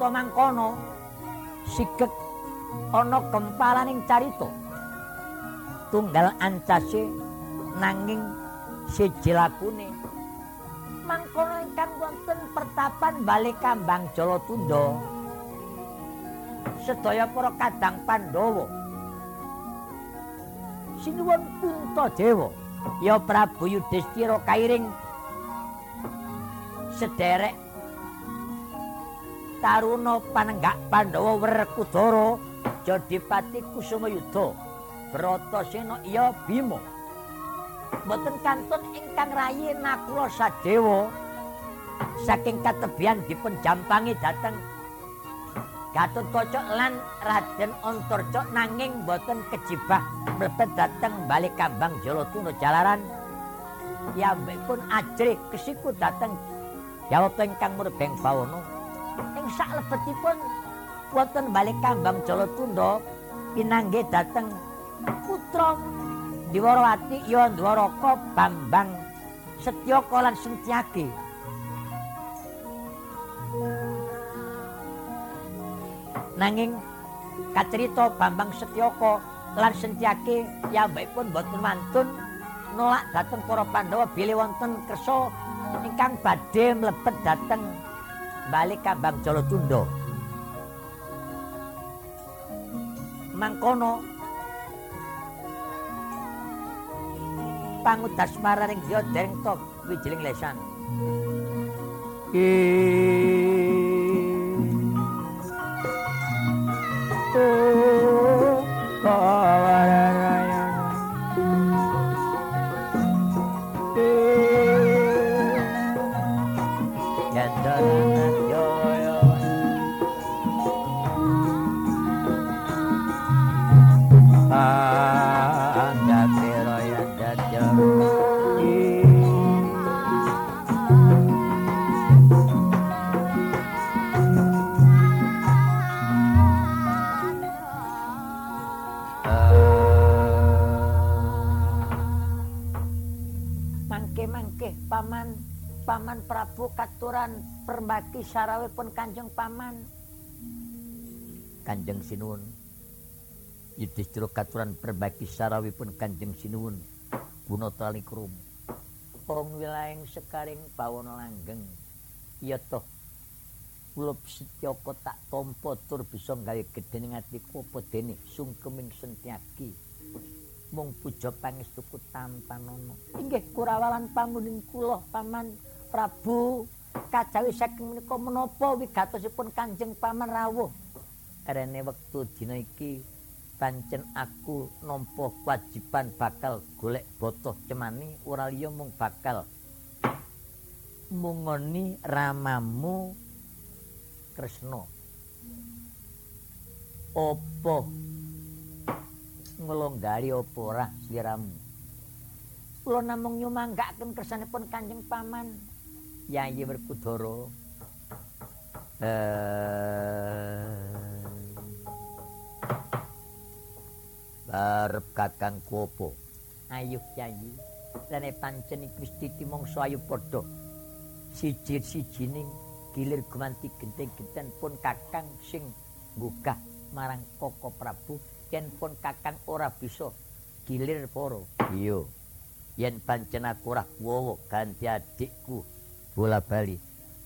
tunduk mangkono sigek ana kempalaning carita. Tunggal ancase nanging siji lakune. Mangkono ingkang wonten pertapan bali kambang Jalatunda sedaya para kadang Pandhawa. Sinuwun Puntadewa ya Prabu Yudhistira kairing. Sederek Taruna panenggak Pandhawa Werkudara Jodipati Kusuma Yudha Bratasena iya Bima. Mboten kantun ingkang rayi Nakula Sadewa. Saking katebian dipun jampangi dhateng Gatotkaca lan Raden Antarja nanging boten kejibah mlebet dhateng bali Kambang Jalatuna jalaran. Piyambakipun ajrih kesiku dhateng Jawata ingkang murbeng bawana ing saklebetipun wonten bali Kambang Jalatunda pinanggih dhateng putra Diwarawati ya Dwaraka Bambang Setyaka lan Sentyaki nanging kacerita Bambang Setyaka lan Sentyake piyambakipun boten mantun nolak dhateng para Pandhawa bilih wonten kersa ingkang badhe mlebet dhateng bali Kambang Jalatunda. Mangkono pangudas mararing dia dereng tok wijiling lesan. Permbaki sarawipun Kanjeng Paman. Kanjeng Sinuwun. Yudhistira katuran permbaki sarawipun Kanjeng Sinuwun. Guna tali krum. Ong wilayah sekaring bawana langgeng. Iya toh. Kula setyaka tak tampa tur bisa gawe gedhening atiku apa dene sungkeming sentyaki. Mung puja pangestuku tampanana. Inggih kurawalan pamuning kula Paman Prabu. Kajawi saking menika menapa wigatosipun Kanjeng Paman rawuh? Rene wektu dina iki pancen aku nampa kewajiban bakal golek botoh cemani ora liya mung bakal mungoni ramamu Kresna. Apa? Nglonggari apa ora sliramu kula namung nyumanggaken kersanipun Kanjeng Paman Yayi Werkudara eh Arep Kakang Kopo Ayo Yayi Rene pancen iki wis ditimongso ayu padha. Siji-sijining gilir gumanti genting-genten pun Kakang sing nggugah marang Koko Prabu yen pun Kakang ora bisa gilir para. Iya. Yen pancen aku ora wowo ganti adikku bola bali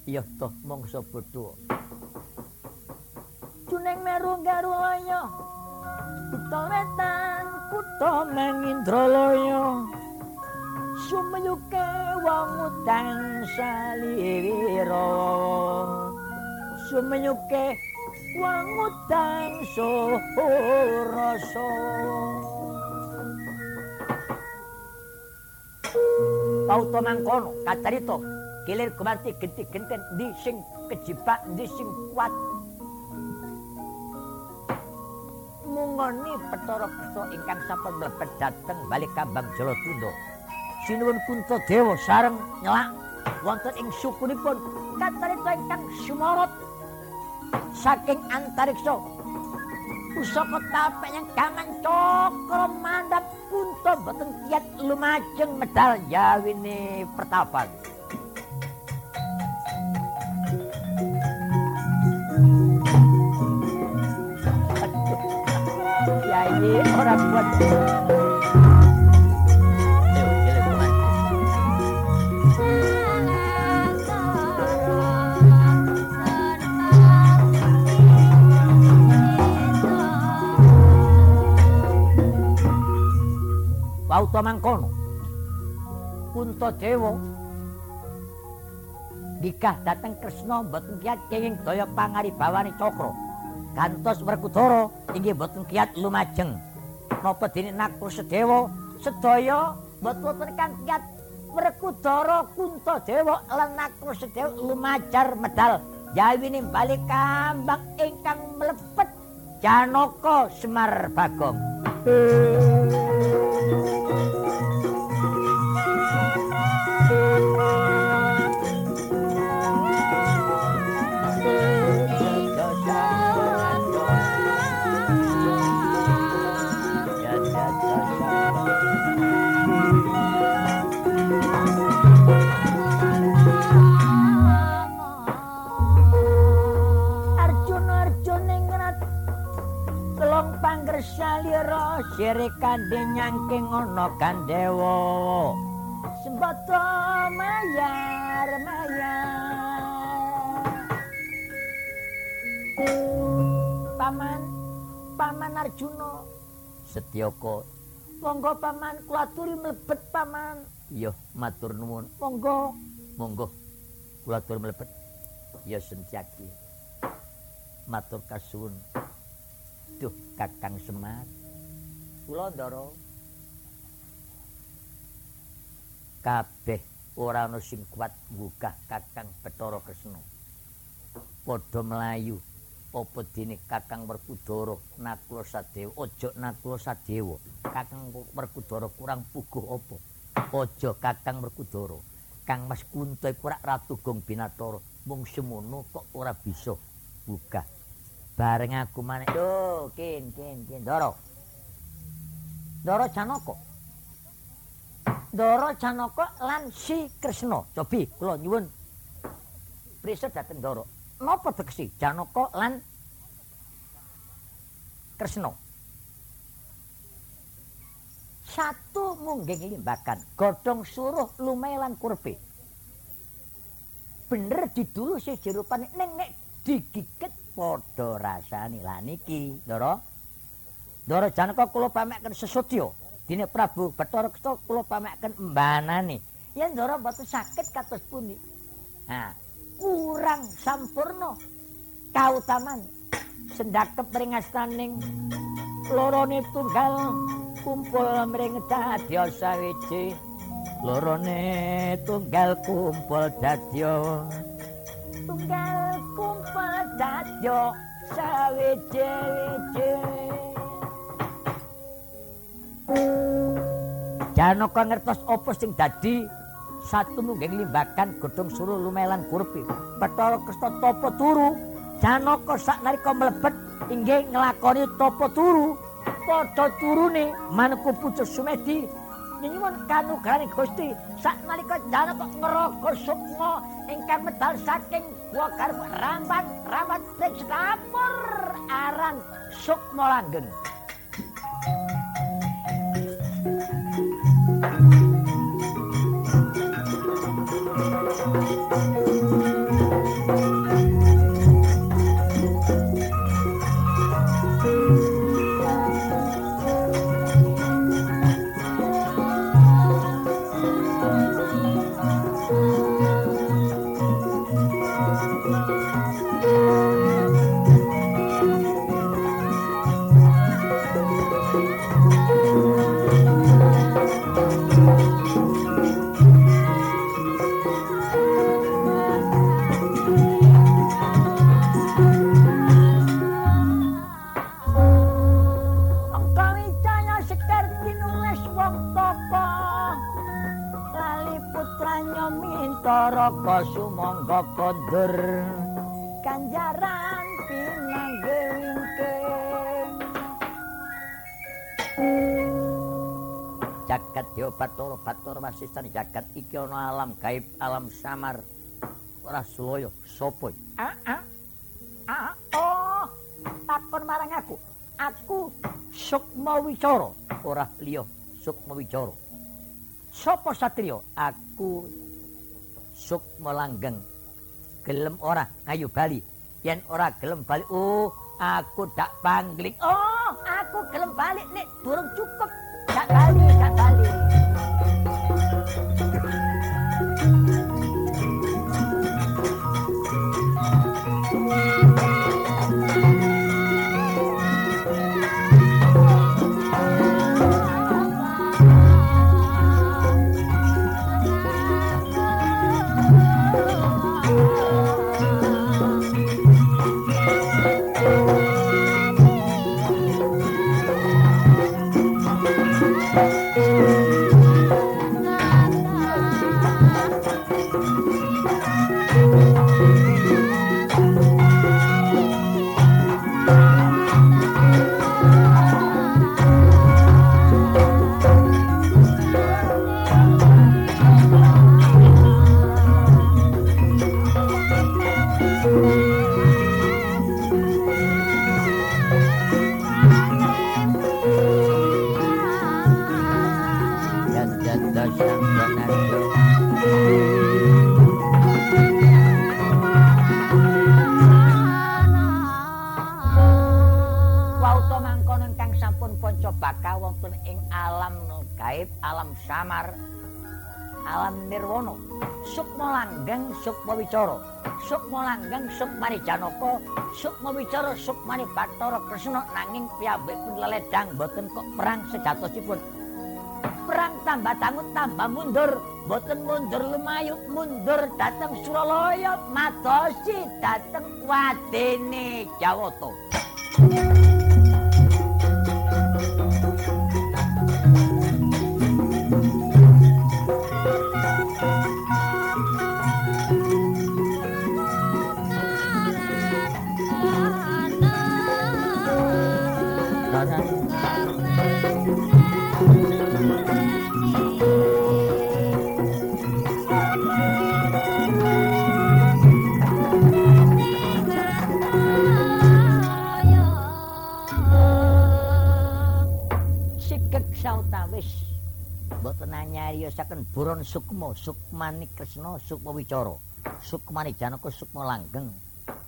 iya toh mongso bodho. Juning meru garulaya kutha wetan kutha mangindralaya. Sumeyuke wong utang salira sumeyuke wong utang rasa. Pauto kacarito, kilir gumanti genti-genten di sing kejibak di sing kuat. Mungoni petara kersa ingkang sampun mlebet dhateng balik kambang Jalatunda sinuwun kunto dewa sareng nyelak wonten ing sukunipun katarita ingkang sumorot saking antariksa pusaka tapek yang kangen cokro mandap kunto boten kiat lumajeng medal yawini pertapan Yayi ora kuat. Pauta mangkono. Kunto Dewa nikah dateng Kresna mboten kiat kenging daya pangaribawani cakra. Gantos Werkudara. Inggih mboten kiat lumajeng. Napa dene Nakul Sedewa sedaya mboten kan kiat Werkudara Kuntadewa lan Nakul Sedewa lumajar medal. Yawine balik kambang ingkang mlebet Janaka Semar Bagong. sire kandhe nyangking ana kandewa sembata mayar mayar. Paman paman arjuna. Setyaka monggo paman kula aturi mlebet paman. Iya matur nuwun. Monggo. Monggo kula aturi mlebet. Ya sentyaki matur kasuwun. Duh, Kakang Semar. Kula kabeh ora ana sing kuat nggugah Kakang Bathara Kresna. Padha mlayu apa dene Kakang Werkudara Nakula Sadewa, aja Nakula Sadewa. Kakang Werkudara kurang puguh apa? Aja Kakang Werkudara. Kang Mas Kunto iku ratu Gong Binatara, mung semono kok ora bisa buka bareng aku maneh yo kin kin kin doro doro janaka. Doro janaka lan si kresna cobi kula nyuwun. Prisa dateng doro napa tegesi? Janaka lan kresna satu mungging limbakan. Godhong suruh lumelan kurpe bener didulu si jerupane. Ning nek digigit padha rasane. Lah niki Ndara Ndara Janaka kula pamekaken sesudya. Dene Prabu Bathara Kesta kula pamekaken embanane yen Ndara mboten saged kados pundi? Nah kurang sampurna. Kautaman sendakep ringastaning lorone tunggal kumpul mring dadya sawiji lorone tunggal kumpul dadya tunggal kumpul dadya sawiji-wiji Janaka ngertos apa sing dadi satu mungging limbakan godhong suruh lumelan kurpi Bathara Kresna tapa turu Janaka saknalika mlebet inggih nglakoni tapa turu padha turune manku pucuk sumedi nyuwun kanugrahaning Gusti saknalika Janaka ngraga sukma ingkang medal saking wa karep rambat rambat sing stapur aran sukma langgeng samar ora suloyo sapa ah ah. Ah oh. Takon marang aku. Aku sukma wicara ora liya sukma wicara sapa satriya? Aku sukma langgeng gelem ora? Ayo bali. Yen ora gelem bali oh aku dak pangling. Oh aku gelem balik nek durung cukup. Dak bali dak bali sukmane Janaka, sukma wicara sukmane Bathara Kresna nanging piyambakipun leledang boten kok perang sejatosipun. Perang tambah tangut tambah mundur, boten mundur lumayu mundur dateng Suralaya madosi dateng wadene Jawata. Nyariyosaken buron sukma sukmani kresna sukma wicara sukmani janaka sukma langgeng.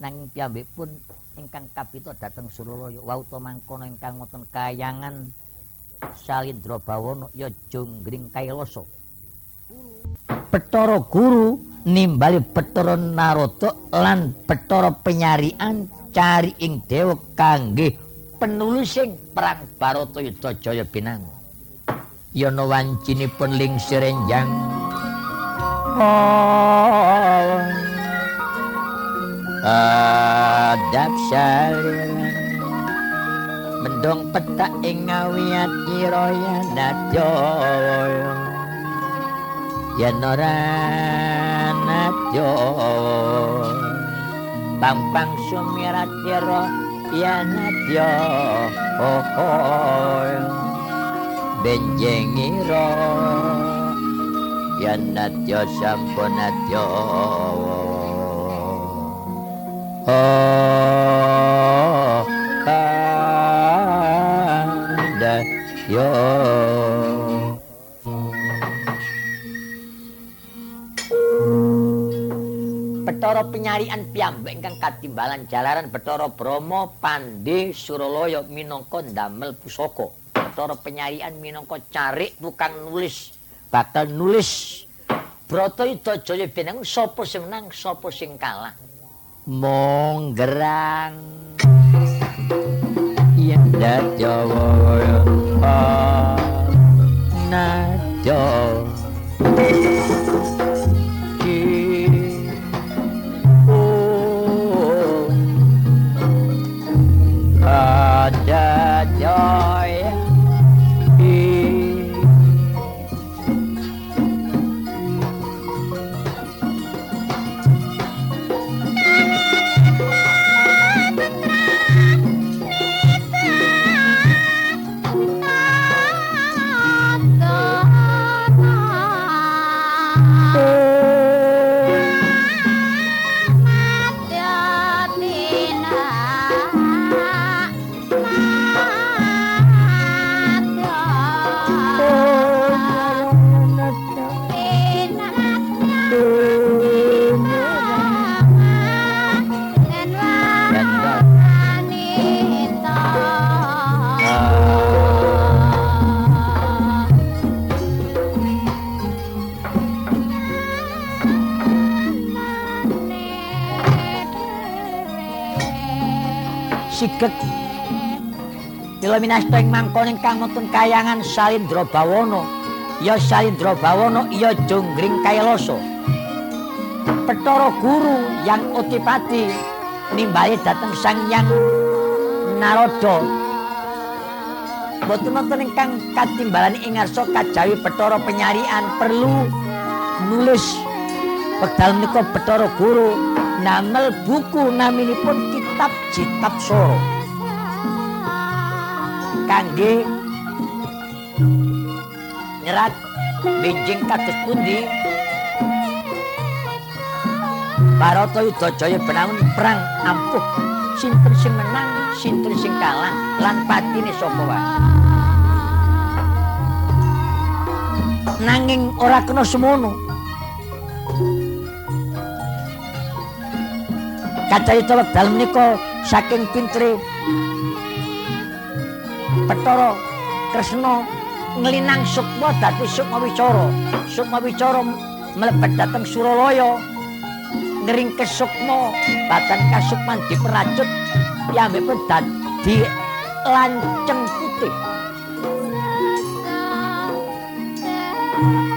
Nanging piyambakipun ingkang kapita dhateng suralaya. Wauta mangkono ingkang wonten kayangan salindra bawana ya jonggring kailasa Betara guru nimbali Betara Narada lan Betara penyarian cari ing dewa kangge penulising perang Baratayuda Jaya Binangun yana wancinipun ling serenjang adab salilan mendong petak ing ngawiat iraya nadya yen ora nadya pampang sumirat ira yen nadya oh, oh. Benjengira yen nadya sampun nadya. Oh kanda yo Betara penyarian piyambak ingkang katimbalan jalaran Betara Brahma Pandhe Suralaya minangka ndamel pusaka. Bathara penyarian minangka carik tukang nulis bakal nulis Brata Yuda Jaya Binangun sapa sing menang sapa sing kalah Monggerang Yen Jawa Najo Ada joy Kila minasta ing mangkon ingkang wonten kayangan Salindra Bawana ya Salindra Bawana ya Jonggring Kailasa Petara guru yang Utipati nimbali dhateng Sang Hyang Narada. Boten wonten ingkang katimbalan ing ngarsa kajawi Petara penyarian perlu nulis. Wekdal menika Petara guru namel buku naminipun kitab Citab Soro. Kangge nyerat benjing kados pundi? Barata Yuda Jaya benangun perang ampuh. Sinten sing menang sinten sing kalah lan sapa wae? Nanging ora kena semono. Kacayita wekdal menika saking pintre Petara Kresna nglinang sukma dadi sukma wicara sukma wicara mlebet dhateng Suralaya. Ngringkes sukma badan kasukman diperacut piyambakipun dadi lanceng putih.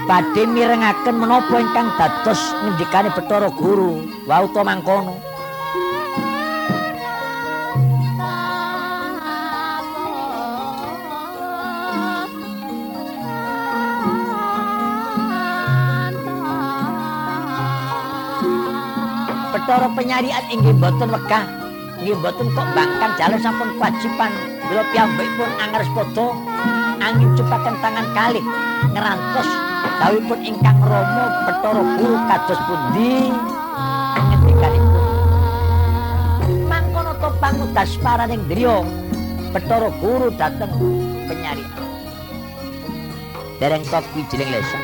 Badhe mirengaken menapa ingkang dados ngendikane Bathara Guru wau to mangkono Bathara penyarian inggih boten wegah. Nggih boten kok bangkang jalan sampun kewajiban. Kula piyambakipun angares padha angin cepaken tangan kalih. Ngerantos dawuhipun ingkang Rama Bathara Guru kados pundi? To pangudas paraning driya Bathara Guru dateng penyarian. Dereng kopi jiling lesan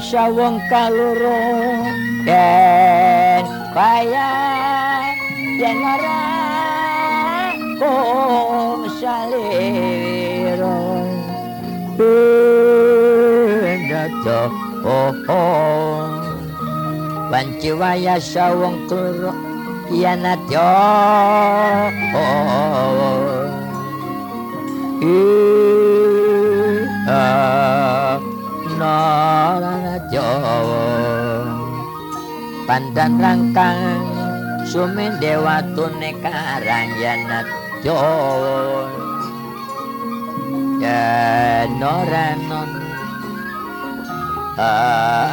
Wanci sawung kaloro. Den bayar yen ora kong saliro. Dato oh oh Wanci waya sawung kaloro yen adya Pandan rangkang sumin dewa tune karang yanat jawa. Yanoranon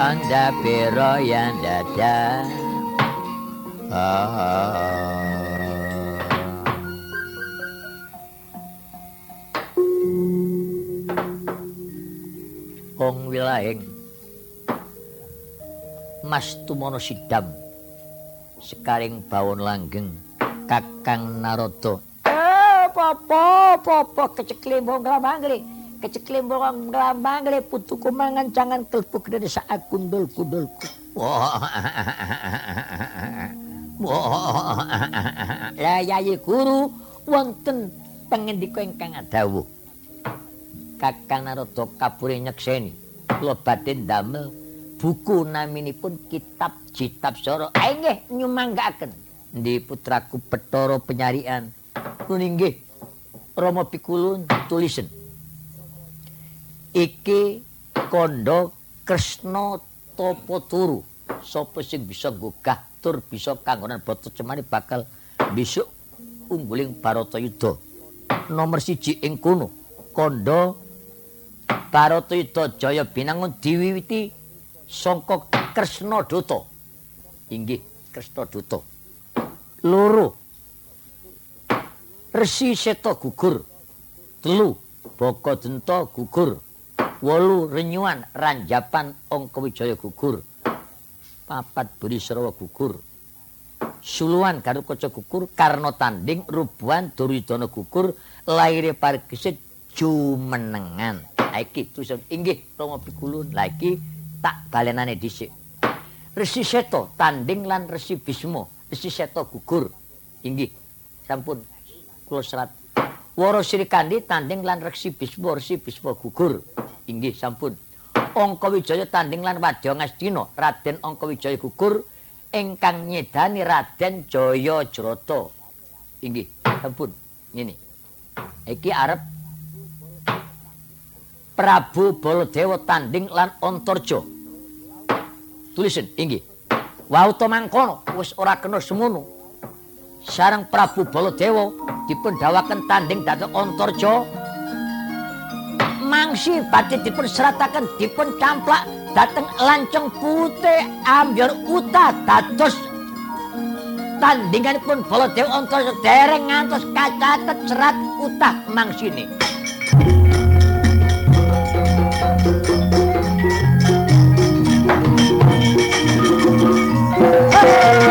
Anda piro yang dada Mas Tumono Sidam. Sekaring bawon langgeng Kakang Narada. Apa apa keceklimbong nglamangli keceklimbong nglamangli putuku mangan jangan kelpuk dari saat kundul kundulku lah yayi guru wonten pengendika ingkang dawuh Kakang Narada kapure nyekseni kula badhe ndamel buku naminipun kitab Citab Soro. Nggih nyumanggaken. Ndi putraku Petoro penyarian. Kuwi nggih Rama Pikulun tulisen. Iki kondo Kresna Topoturu. Sapa sing bisa gugah tur bisa kanggonan boto cemani bakal besok ungguling Baratayuda. Nomor siji ing kono kondo Baratayuda Jaya binangun diwiwiti sangka Kresna Duta. Inggih, Kresna Duta. Loro. Resi Seta gugur. Telu, Baka Denta gugur. Wolu Renyuan Ranjapan Angka Wijaya gugur. Papat Burisrawa gugur. Suluan Garukaca gugur, Karna Tanding Rubuhan Duryudana gugur, laire Pargesit jumenengan. Iki tusun inggih Rama Pikulun. La iki tak balenane dhisik. Resi Seta tanding lan Resi Bisma, Resi Seta gugur. Inggih, sampun kula serat. Wara Sri Kandi tanding lan Resi Bisma, Resi Bisma gugur. Inggih, sampun. Angka Wijaya tanding lan Wadya Ngastina, Raden Angka Wijaya gugur ingkang nyedani Raden Jaya Jrata. Inggih, sampun. Ngene. Iki arep Prabu Baladewa tanding lan Antarja. Tulisen inggih. Wauta mangkono wis ora kena semono. Sareng Prabu Baladewa dipun dawaken tanding dhateng Antarja. Mangsi badhe dipun serataken dipun camplak dhateng lanceng putih ambyur uta dados tandinganipun Baladewa Antarja dereng ngantos kacatet serat utah mangsine. Hey!